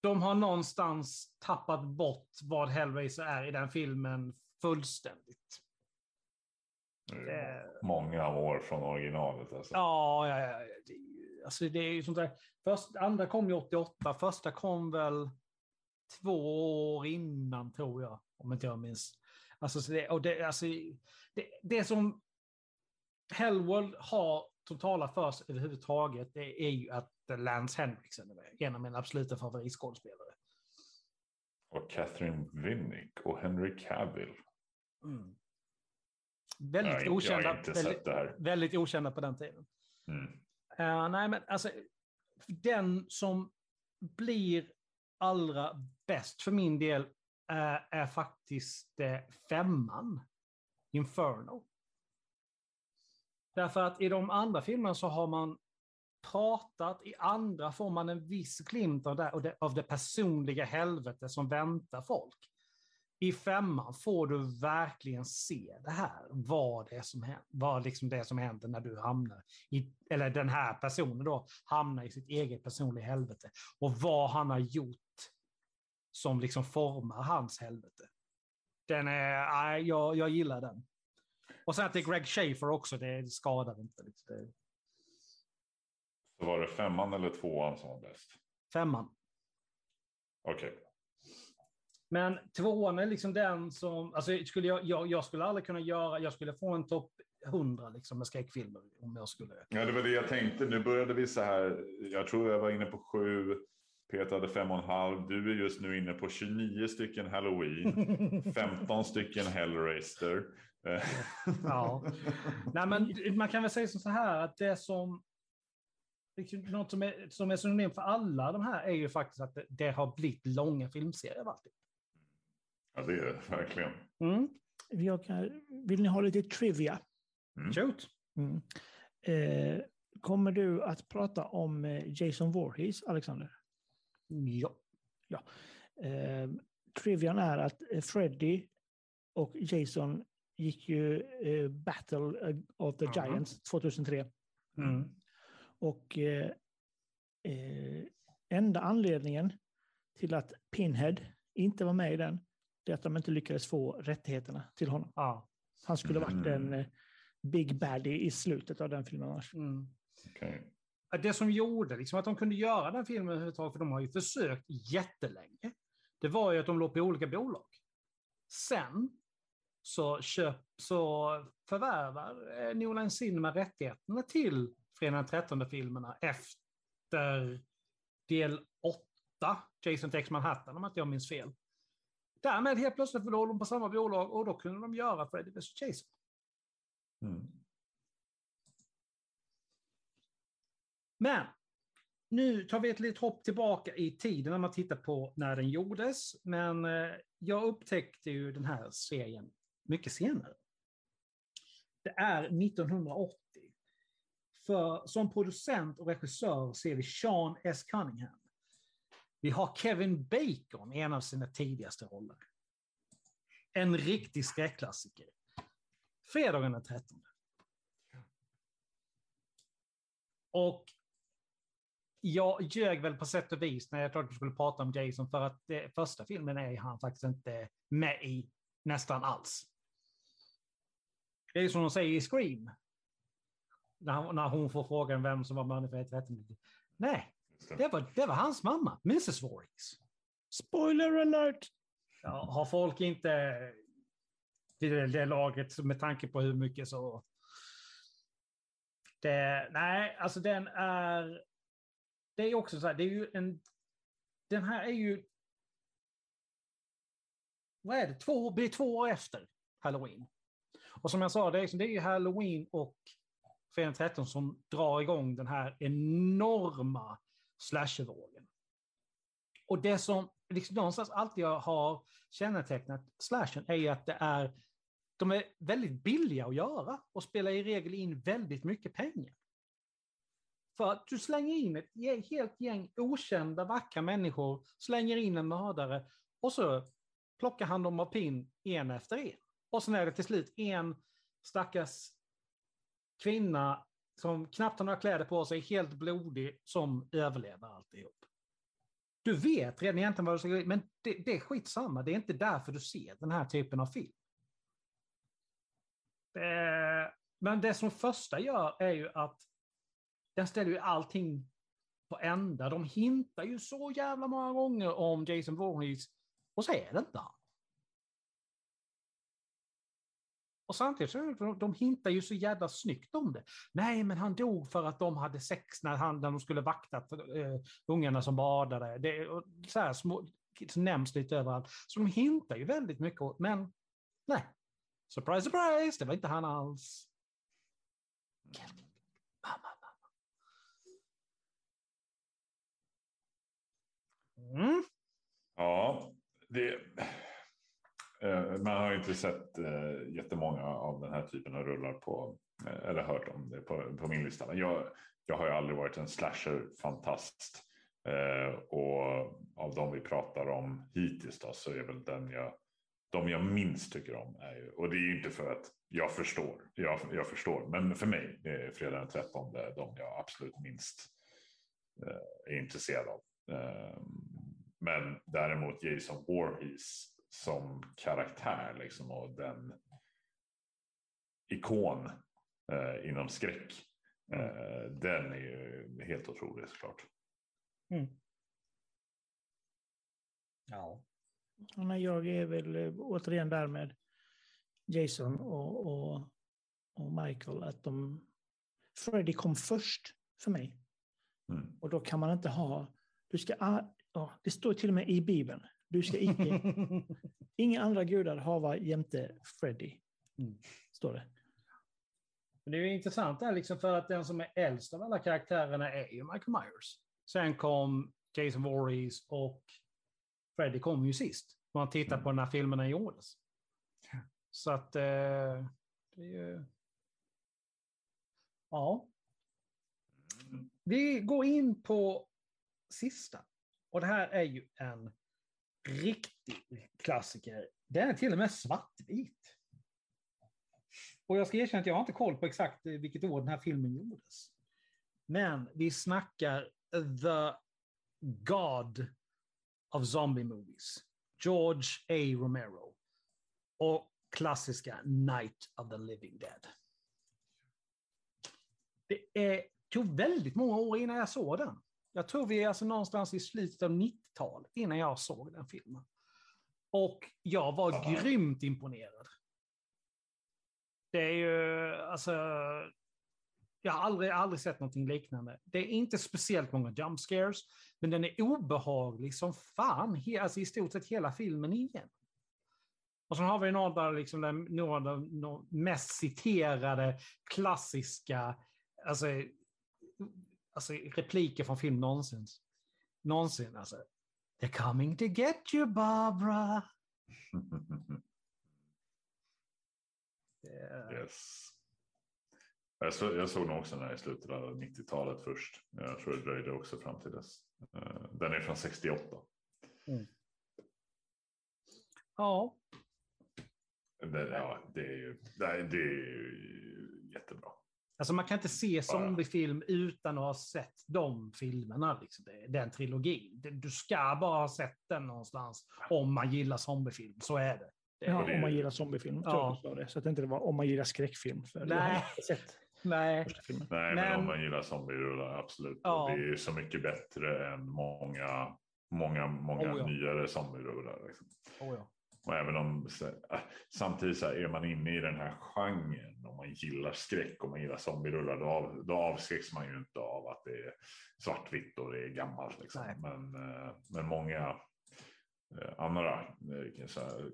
S1: De har någonstans tappat bort vad Hellraiser är i den filmen fullständigt.
S3: Är Många år från originalet. Alltså.
S1: Ja, ja, ja. Alltså det är ju sånt där. Först, andra kom ju 88, första kom väl två år innan tror jag, om inte jag minns. Alltså, så det, och det, alltså, det, det som Hellworld har totala för sig överhuvudtaget, det är ju att Lance Henriksen är med. En av mina absoluta favoritskådespelare.
S3: Och Catherine Winnick och Henry Cavill.
S1: Mm.
S3: Jag
S1: Väldigt
S3: jag
S1: okända,
S3: sett
S1: väldigt, väldigt okända på den tiden.
S3: Mm.
S1: Eh, nej, men alltså den som blir allra bäst för min del eh, är faktiskt uh, femman, Inferno. Därför att i de andra filmerna så har man pratat, i andra får man en viss glimt av det, av det personliga helvete som väntar folk. I femman får du verkligen se det här, vad det är som händer, vad liksom det som händer när du hamnar i, eller den här personen då, hamnar i sitt eget personliga helvete. Och vad han har gjort som liksom formar hans helvete. Den är, jag, jag gillar den. Och sen att det är Greg Schaefer också, det skadar inte. Liksom. Det,
S3: Så var det femman eller tvåan som var bäst?
S1: femman.
S3: Okej.
S1: Men tvåan är liksom den som, alltså skulle jag, jag, jag skulle aldrig kunna göra, jag skulle få en topp 100 liksom med skräckfilmer om jag skulle.
S3: Ja, det var det jag tänkte. Nu började vi så här. Jag tror jag var inne på sju. Peter hade fem och en halv. Du är just nu inne på 29 stycken Halloween. 15 stycken Hellraiser.
S1: Ja. Nej, men man kan väl säga som så här att det som liksom, något som är, som är synonym för alla de här är ju faktiskt att det, det har blivit långa filmserier. Martin.
S3: Ja, det är det verkligen.
S1: Mm.
S2: Jag kan, vill ni ha lite trivia?
S1: Shoot.
S2: Mm. Eh, kommer du att prata om eh, Jason Voorhees, Alexander?
S1: Ja.
S2: Eh, trivian är att eh, Freddy och Jason gick ju eh, Battle of the
S1: Mhm.
S2: Giants 2003.
S1: Mm.
S2: Och eh, eh, enda anledningen till att Pinhead inte var med i den, det är att de inte lyckades få rättigheterna till honom.
S1: Ja.
S2: Han skulle varit
S3: Mm.
S2: en eh, Big Baddie i slutet av den filmen annars.
S1: Mm.
S3: Okej.
S1: Det som gjorde liksom, att de kunde göra den filmen överhuvudtaget, för de har ju försökt jättelänge, det var ju att de låg på olika bolag. Sen så, köp, så förvärvar eh, Line Cinema rättigheterna till Fredag den 13 filmerna efter del 8, Jason Takes Manhattan om inte jag minns fel. Därmed helt plötsligt låg de på samma bolag och då kunde de göra Freddy vs Jason.
S3: Mm.
S1: Men nu tar vi ett litet hopp tillbaka i tiden när man tittar på när den gjordes. Men eh, jag upptäckte ju den här serien mycket senare. Det är 1980. För som producent och regissör ser vi Sean S. Cunningham. Vi har Kevin Bacon i en av sina tidigaste roller. En riktig skräckklassiker. Fredagen den 13. Och jag ljög väl på sätt och vis när jag trodde att vi skulle prata om Jason för att det, första filmen är han faktiskt inte med i nästan alls. Det är som de säger i Scream. När, när hon får frågan vem som var mördaren för 13. Nej,
S3: det.
S1: det var, det var hans mamma, Mrs Voorhees.
S2: Spoiler alert!
S1: Ja, har folk inte till det, det laget med tanke på hur mycket så... Det, nej, alltså den är... Det är också så här, det är ju en... Den här är ju... Vad är det? Två, det är två år efter Halloween. Och som jag sa, det är, det är ju Halloween och Fredag den 13 som drar igång den här enorma slashervågen. Och det som liksom någonstans alltid har kännetecknat slashen är ju att det är, de är väldigt billiga att göra och spelar i regel in väldigt mycket pengar. För att du slänger in ett helt gäng okända vackra människor, slänger in en mördare och så plockar han dem av pinn en efter en. Och sen är det till slut en stackars kvinna som knappt har några kläder på sig, helt blodig, som överlever alltihop. Du vet redan egentligen vad du ska göra, men det, det är skitsamma. Det är inte därför du ser den här typen av film. Det, men det som första gör är ju att den ställer ju allting på ända. De hintar ju så jävla många gånger om Jason Voorhees och så är det inte han. Och samtidigt så de, de hintar ju så jävla snyggt om det. Nej, men han dog för att de hade sex när, han, när de skulle vakta eh, ungarna som badade. Det, och så här små, nämns lite överallt. Så de hintar ju väldigt mycket åt, men nej. Surprise, surprise, det var inte han alls. Mamma, mamma. Mm.
S3: Ja, det... Eh, man har ju inte sett eh, jättemånga av den här typen av rullar på, eh, eller hört om det på, på min lista. Men jag, jag har ju aldrig varit en slasher-fantast. Eh, och av de vi pratar om hittills då, så är väl den jag, de jag minst tycker om. Är ju, och det är ju inte för att jag förstår, jag, jag förstår, men för mig är fredag den 13 de jag absolut minst eh, är intresserad av. Eh, men däremot Jason Voorhees som karaktär liksom och den ikon eh, inom skräck. Eh, den är ju helt otrolig såklart.
S1: Mm. Ja.
S2: Nej, Jag är väl eh, återigen där med Jason och, och, och Michael. Att de, Freddy kom först för mig.
S3: Mm.
S2: Och då kan man inte ha... Du ska, a- ja, det står till och med i Bibeln. Du ska icke... inga andra gudar hava jämte Freddy.
S1: Mm.
S2: Står det.
S1: Men Det är ju intressant där, liksom för att den som är äldst av alla karaktärerna är ju Michael Myers. Sen kom Jason Voorhees och Freddy kom ju sist. Om man tittar på när filmerna gjordes. Så att eh, det är ju... Ja. Vi går in på sista. Och det här är ju en riktig klassiker. Den är till och med svartvit. Och jag ska erkänna att jag har inte koll på exakt eh, vilket år den här filmen gjordes. Men vi snackar The God of Zombie Movies. George A. Romero. Och klassiska Night of the Living Dead. Det är, tog väldigt många år innan jag såg den. Jag tror vi är alltså någonstans i slutet av 90-talet innan jag såg den filmen. Och jag var
S3: Ja.
S1: grymt imponerad. Det är ju, alltså... Jag har aldrig, aldrig sett någonting liknande. Det är inte speciellt många jump scares, men den är obehaglig som fan, he, alltså i stort sett hela filmen igen. Och så har vi några, liksom, några av de de mest citerade klassiska alltså, alltså, repliker från film någonsin. Någonsin, alltså. They're coming to get you, Barbara. Är-
S3: Yes. Jag, så, jag såg nog också den här i slutet av 90-talet först. Jag tror det dröjde också fram till dess. Eh, Den är från 68.
S1: Ja,
S3: Det, ja, det är ju det är, det är ju jättebra.
S1: Alltså man kan inte se zombiefilm utan att ha sett de filmerna. Liksom. Den trilogin. Du ska bara ha sett den någonstans om man gillar zombiefilm. Så är det.
S2: Ja, om man gillar zombiefilm.
S1: Ja.
S2: det. Så att det inte var om man gillar skräckfilm. För
S1: Nej. Nej.
S3: Nej, men,
S1: Men-
S3: om man gillar zombierullar, absolut.
S1: Ja.
S3: Det är så mycket bättre än många, många, många
S1: Oh, ja.
S3: nyare zombierullar. Liksom.
S1: Oh, ja.
S3: Och även om äh, samtidigt så här, är man inne i den här genren, om man gillar skräck och man gillar zombierullar, då, av, då avskräcks man ju inte av att det är svartvitt och det är gammalt. Liksom. Men, eh, men många eh, andra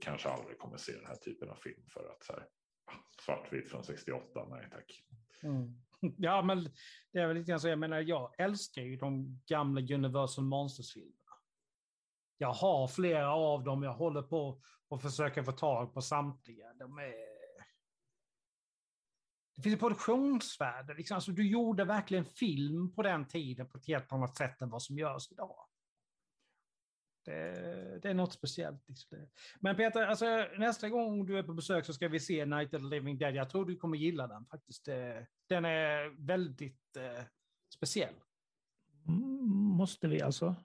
S3: kanske aldrig kommer se den här typen av film för att så här, ah, svartvitt från 68, nej tack.
S1: Mm. Ja, men det är väl lite grann så. Jag menar, jag älskar ju de gamla Universal Monsters-filmerna. Jag har flera av dem. Jag håller på och försöker få tag på samtliga. De är... Det finns ett produktionsvärde. Liksom. Alltså, du gjorde verkligen film på den tiden på ett helt annat sätt än vad som görs idag. Det, det är något speciellt. Liksom. Men Peter, alltså, nästa gång du är på besök så ska vi se Night of the Living Dead. Jag tror du kommer gilla den faktiskt. Eh, den är väldigt eh, speciell.
S2: Mm, måste vi alltså?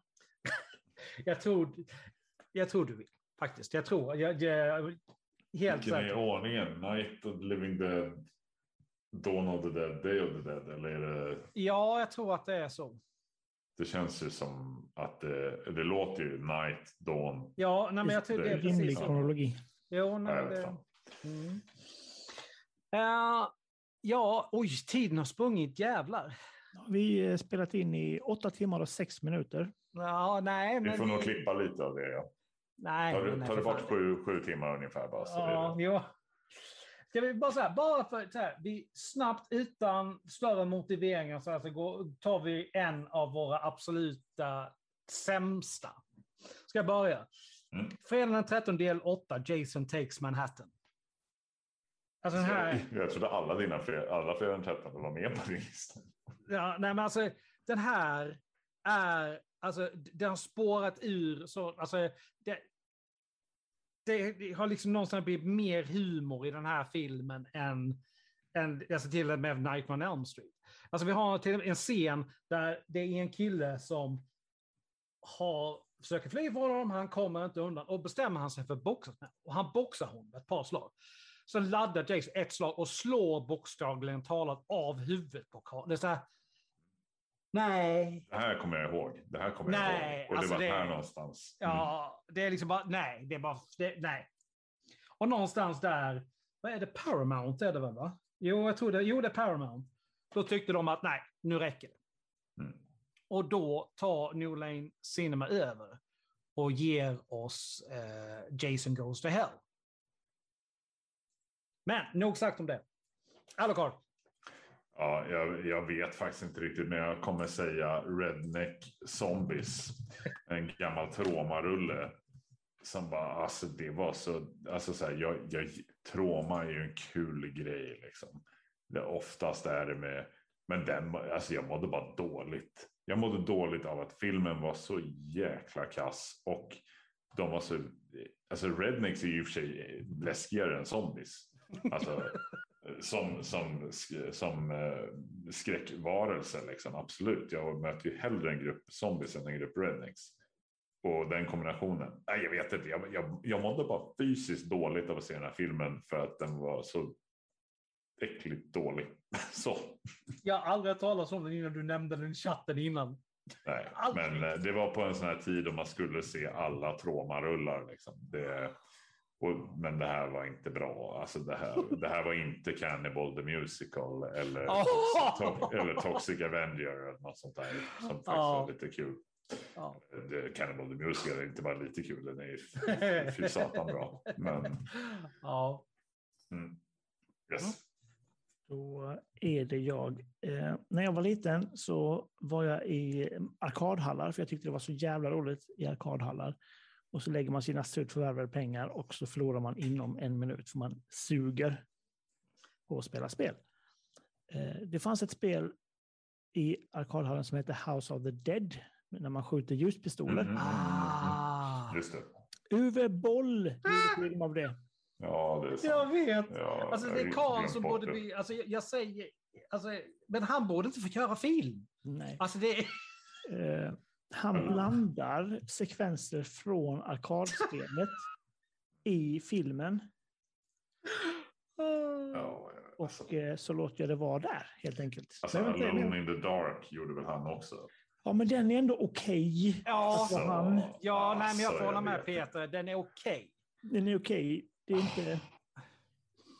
S1: Jag tror, jag tror du vill, faktiskt. Jag tror, jag, jag, helt
S3: Vilken är ordningen? Night of the Living Dead, Dawn of the Dead, Day of the Dead? Eller är det,
S1: Ja, jag tror att det är så.
S3: det känns ju som att det, det låter ju Night, Dawn.
S1: Ja, nej, men jag tror det är
S2: Rimlig
S1: precis
S2: kronologi.
S1: Jo, nej,
S3: Nej,
S1: det... Mm. Eh, ja, oj, tiden har sprungit, jävlar.
S2: Vi har spelat in i åtta timmar och sex minuter.
S1: Ja, nej, men...
S3: Vi får nog klippa lite av det. Ja.
S1: Nej,
S3: Tar du, tar du bort sju, sju timmar ungefär bara. Så
S1: Ja,
S3: det,
S1: jo. Ska vi bara så här, bara för så här, vi snabbt utan större motiveringar så, här, så går, tar vi en av våra absoluta sämsta. Ska jag börja?
S3: Mm.
S1: Fredagen den 13 del 8, Jason takes Manhattan. Alltså den här...
S3: jag, jag trodde alla dina fler, alla fler än 13 var med på din lista.
S1: Ja, nej, men alltså, den här är, alltså, det har spårat ur, så, alltså, det, det, det har liksom någonstans blivit mer humor i den här filmen än, än alltså, till och med Nightmare on Elm Street. Alltså vi har till och med en scen där det är en kille som har, försöker fly från honom, han kommer inte undan och bestämmer han sig för att boxas. Och han boxar honom ett par slag. Sen laddar Jason ett slag och slår bokstavligen talat av huvudet på karln. Det är så här, nej,
S3: Det här kommer jag ihåg. Det här kommer
S1: Nej,
S3: jag ihåg. Och
S1: alltså
S3: det var
S1: det-
S3: här någonstans. Mm.
S1: Ja, det är liksom bara, nej, det är bara, det, nej. Och någonstans där, vad är det, Paramount är det väl va? Jo, jag tror det, jo det är Paramount. Då tyckte de att nej, nu räcker det.
S3: Mm.
S1: Och då tar New Line Cinema över och ger oss eh, Jason Goes to Hell. Men nog sagt om det. Alucard.
S3: Ja, jag, jag vet faktiskt inte riktigt, men jag kommer säga Redneck Zombies. En gammal Troma-rulle. Som bara, alltså det var så, alltså så här, jag, jag, Troma är ju en kul grej liksom. Det, oftast är det med, men den, alltså jag mådde bara dåligt. Jag mådde dåligt av att filmen var så jäkla kass och de var så, alltså Rednecks är ju i och för sig läskigare än zombies. Alltså, som, som, som eh, skräckvarelse, liksom. absolut. Jag möter ju hellre en grupp zombies än en grupp rednecks. Och den kombinationen, nej, jag vet inte, jag, jag, jag mådde bara fysiskt dåligt av att se den här filmen för att den var så äckligt dålig. Så,
S1: Jag har aldrig hört talas om den innan du nämnde den i chatten innan.
S3: nej.
S1: Aldrig.
S3: Men eh, det var på en sån här tid då man skulle se alla Troma-rullar. Liksom. Det, och, men det här var inte bra. Alltså det, här, det här var inte Cannibal the Musical eller,
S1: Oh!
S3: to, eller Toxic Avenger eller något sånt där som faktiskt
S1: Ja.
S3: var lite kul.
S1: Ja.
S3: Det, Cannibal the Musical är inte bara lite kul, den är fy satan bra. Men
S1: Ja.
S3: mm, yes.
S2: Då är det jag. Eh, när jag var liten så var jag i arkadhallar, för jag tyckte det var så jävla roligt i arkadhallar. Och så lägger man sina surt förvärvade pengar och så förlorar man inom en minut, för man suger på att spela spel. Eh, det fanns ett spel i arkadhallen som heter House of the Dead, när man skjuter ljuspistoler.
S3: Mhm.
S1: Ah.
S3: Just det.
S2: Uwe Boll gjorde film av det.
S3: Ja, det är sant.
S1: Jag vet.
S3: Ja,
S1: Alltså det är Karl som borde
S3: det.
S1: bli, alltså jag, jag säger, alltså, men han borde inte få göra film.
S2: Nej.
S1: Alltså det är...
S2: Han blandar sekvenser från arkadspelet i filmen
S3: Ja, alltså,
S2: och eh, så låter jag det vara där helt enkelt.
S3: alltså, Alone
S2: men-
S3: in the Dark gjorde väl han också?
S2: Ja, men den är ändå okej.
S1: Ja,
S2: Alltså, han-
S1: ja nej, men jag
S3: Alltså,
S1: får hålla med Peter, den är okej.
S2: Den är okej. Det är inte...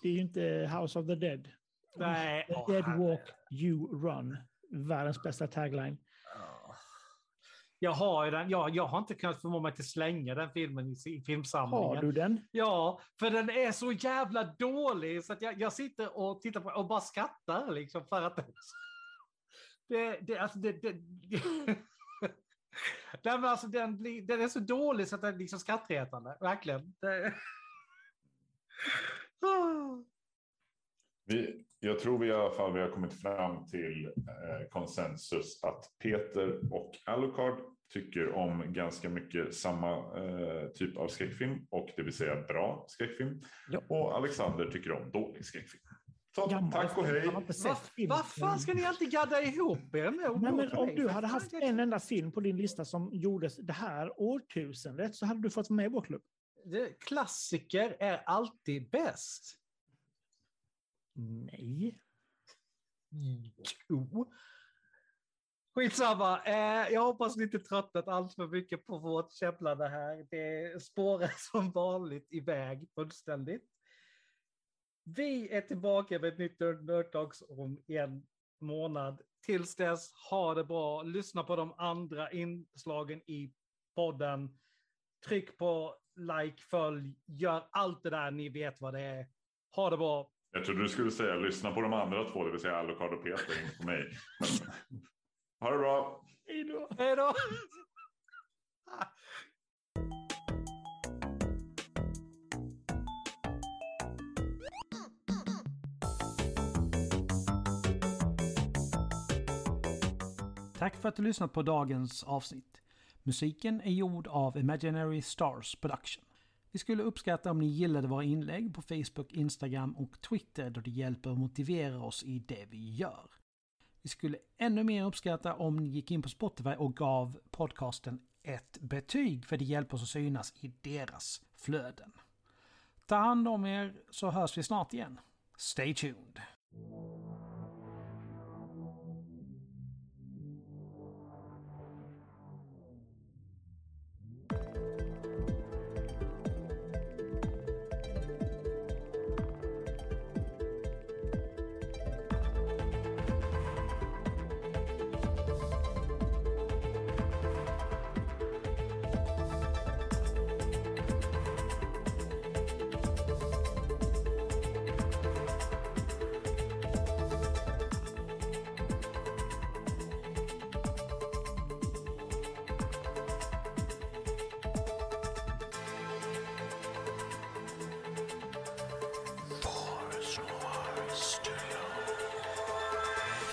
S2: Det är ju inte House of the Dead.
S1: Nej,
S2: The
S1: åh,
S2: dead
S1: herre.
S2: walk, you run. Världens bästa tagline.
S1: Ja. Jag har ju den, jag, jag har inte kunnat förmå mig till att slänga den filmen i, i filmsamlingen.
S2: Har du den?
S1: Ja, för den är så jävla dålig så att jag, jag sitter och tittar på och bara skrattar liksom för att det, det, alltså det, det, Nej, men alltså den, blir, den är så dålig så att den är liksom skrattretande, verkligen. Det...
S3: Vi, jag tror vi i alla fall vi har kommit fram till eh, konsensus att Peter och Alucard tycker om ganska mycket samma eh, typ av skräckfilm och det vill säga bra skräckfilm.
S2: Ja.
S3: Och Alexander tycker om dålig skräckfilm. Så
S2: Gammal
S3: tack och
S2: film.
S3: hej.
S1: Vad fan ska ni alltid gadda ihop er med?
S2: Nej, men om du hade haft en enda film på din lista som gjordes det här årtusendet så hade du fått med i vår klubb.
S1: Det, klassiker är alltid bäst.
S2: Nej.
S1: Jo. Skitsamma. Eh, jag hoppas ni inte tröttnat allt för mycket på vårt käbblande här. Det spårar som vanligt iväg fullständigt. Vi är tillbaka med ett nytt Nerd Talks om en månad. Tills dess, ha det bra. Lyssna på de andra inslagen i podden. Tryck på like, följ, gör allt det där ni vet vad det är. Ha det bra.
S3: Jag trodde du skulle säga lyssna på de andra två, det vill säga Alucard och Peter, inte på mig. Men, ha det bra.
S2: Hej då.
S1: Hej då!
S4: Tack för att du lyssnat på dagens avsnitt. Musiken är gjord av Imaginary Stars Production. Vi skulle uppskatta om ni gillade våra inlägg på Facebook, Instagram och Twitter då det hjälper att motivera oss i det vi gör. Vi skulle ännu mer uppskatta om ni gick in på Spotify och gav podcasten ett betyg för det hjälper oss att synas i deras flöden. Ta hand om er så hörs vi snart igen. Stay tuned!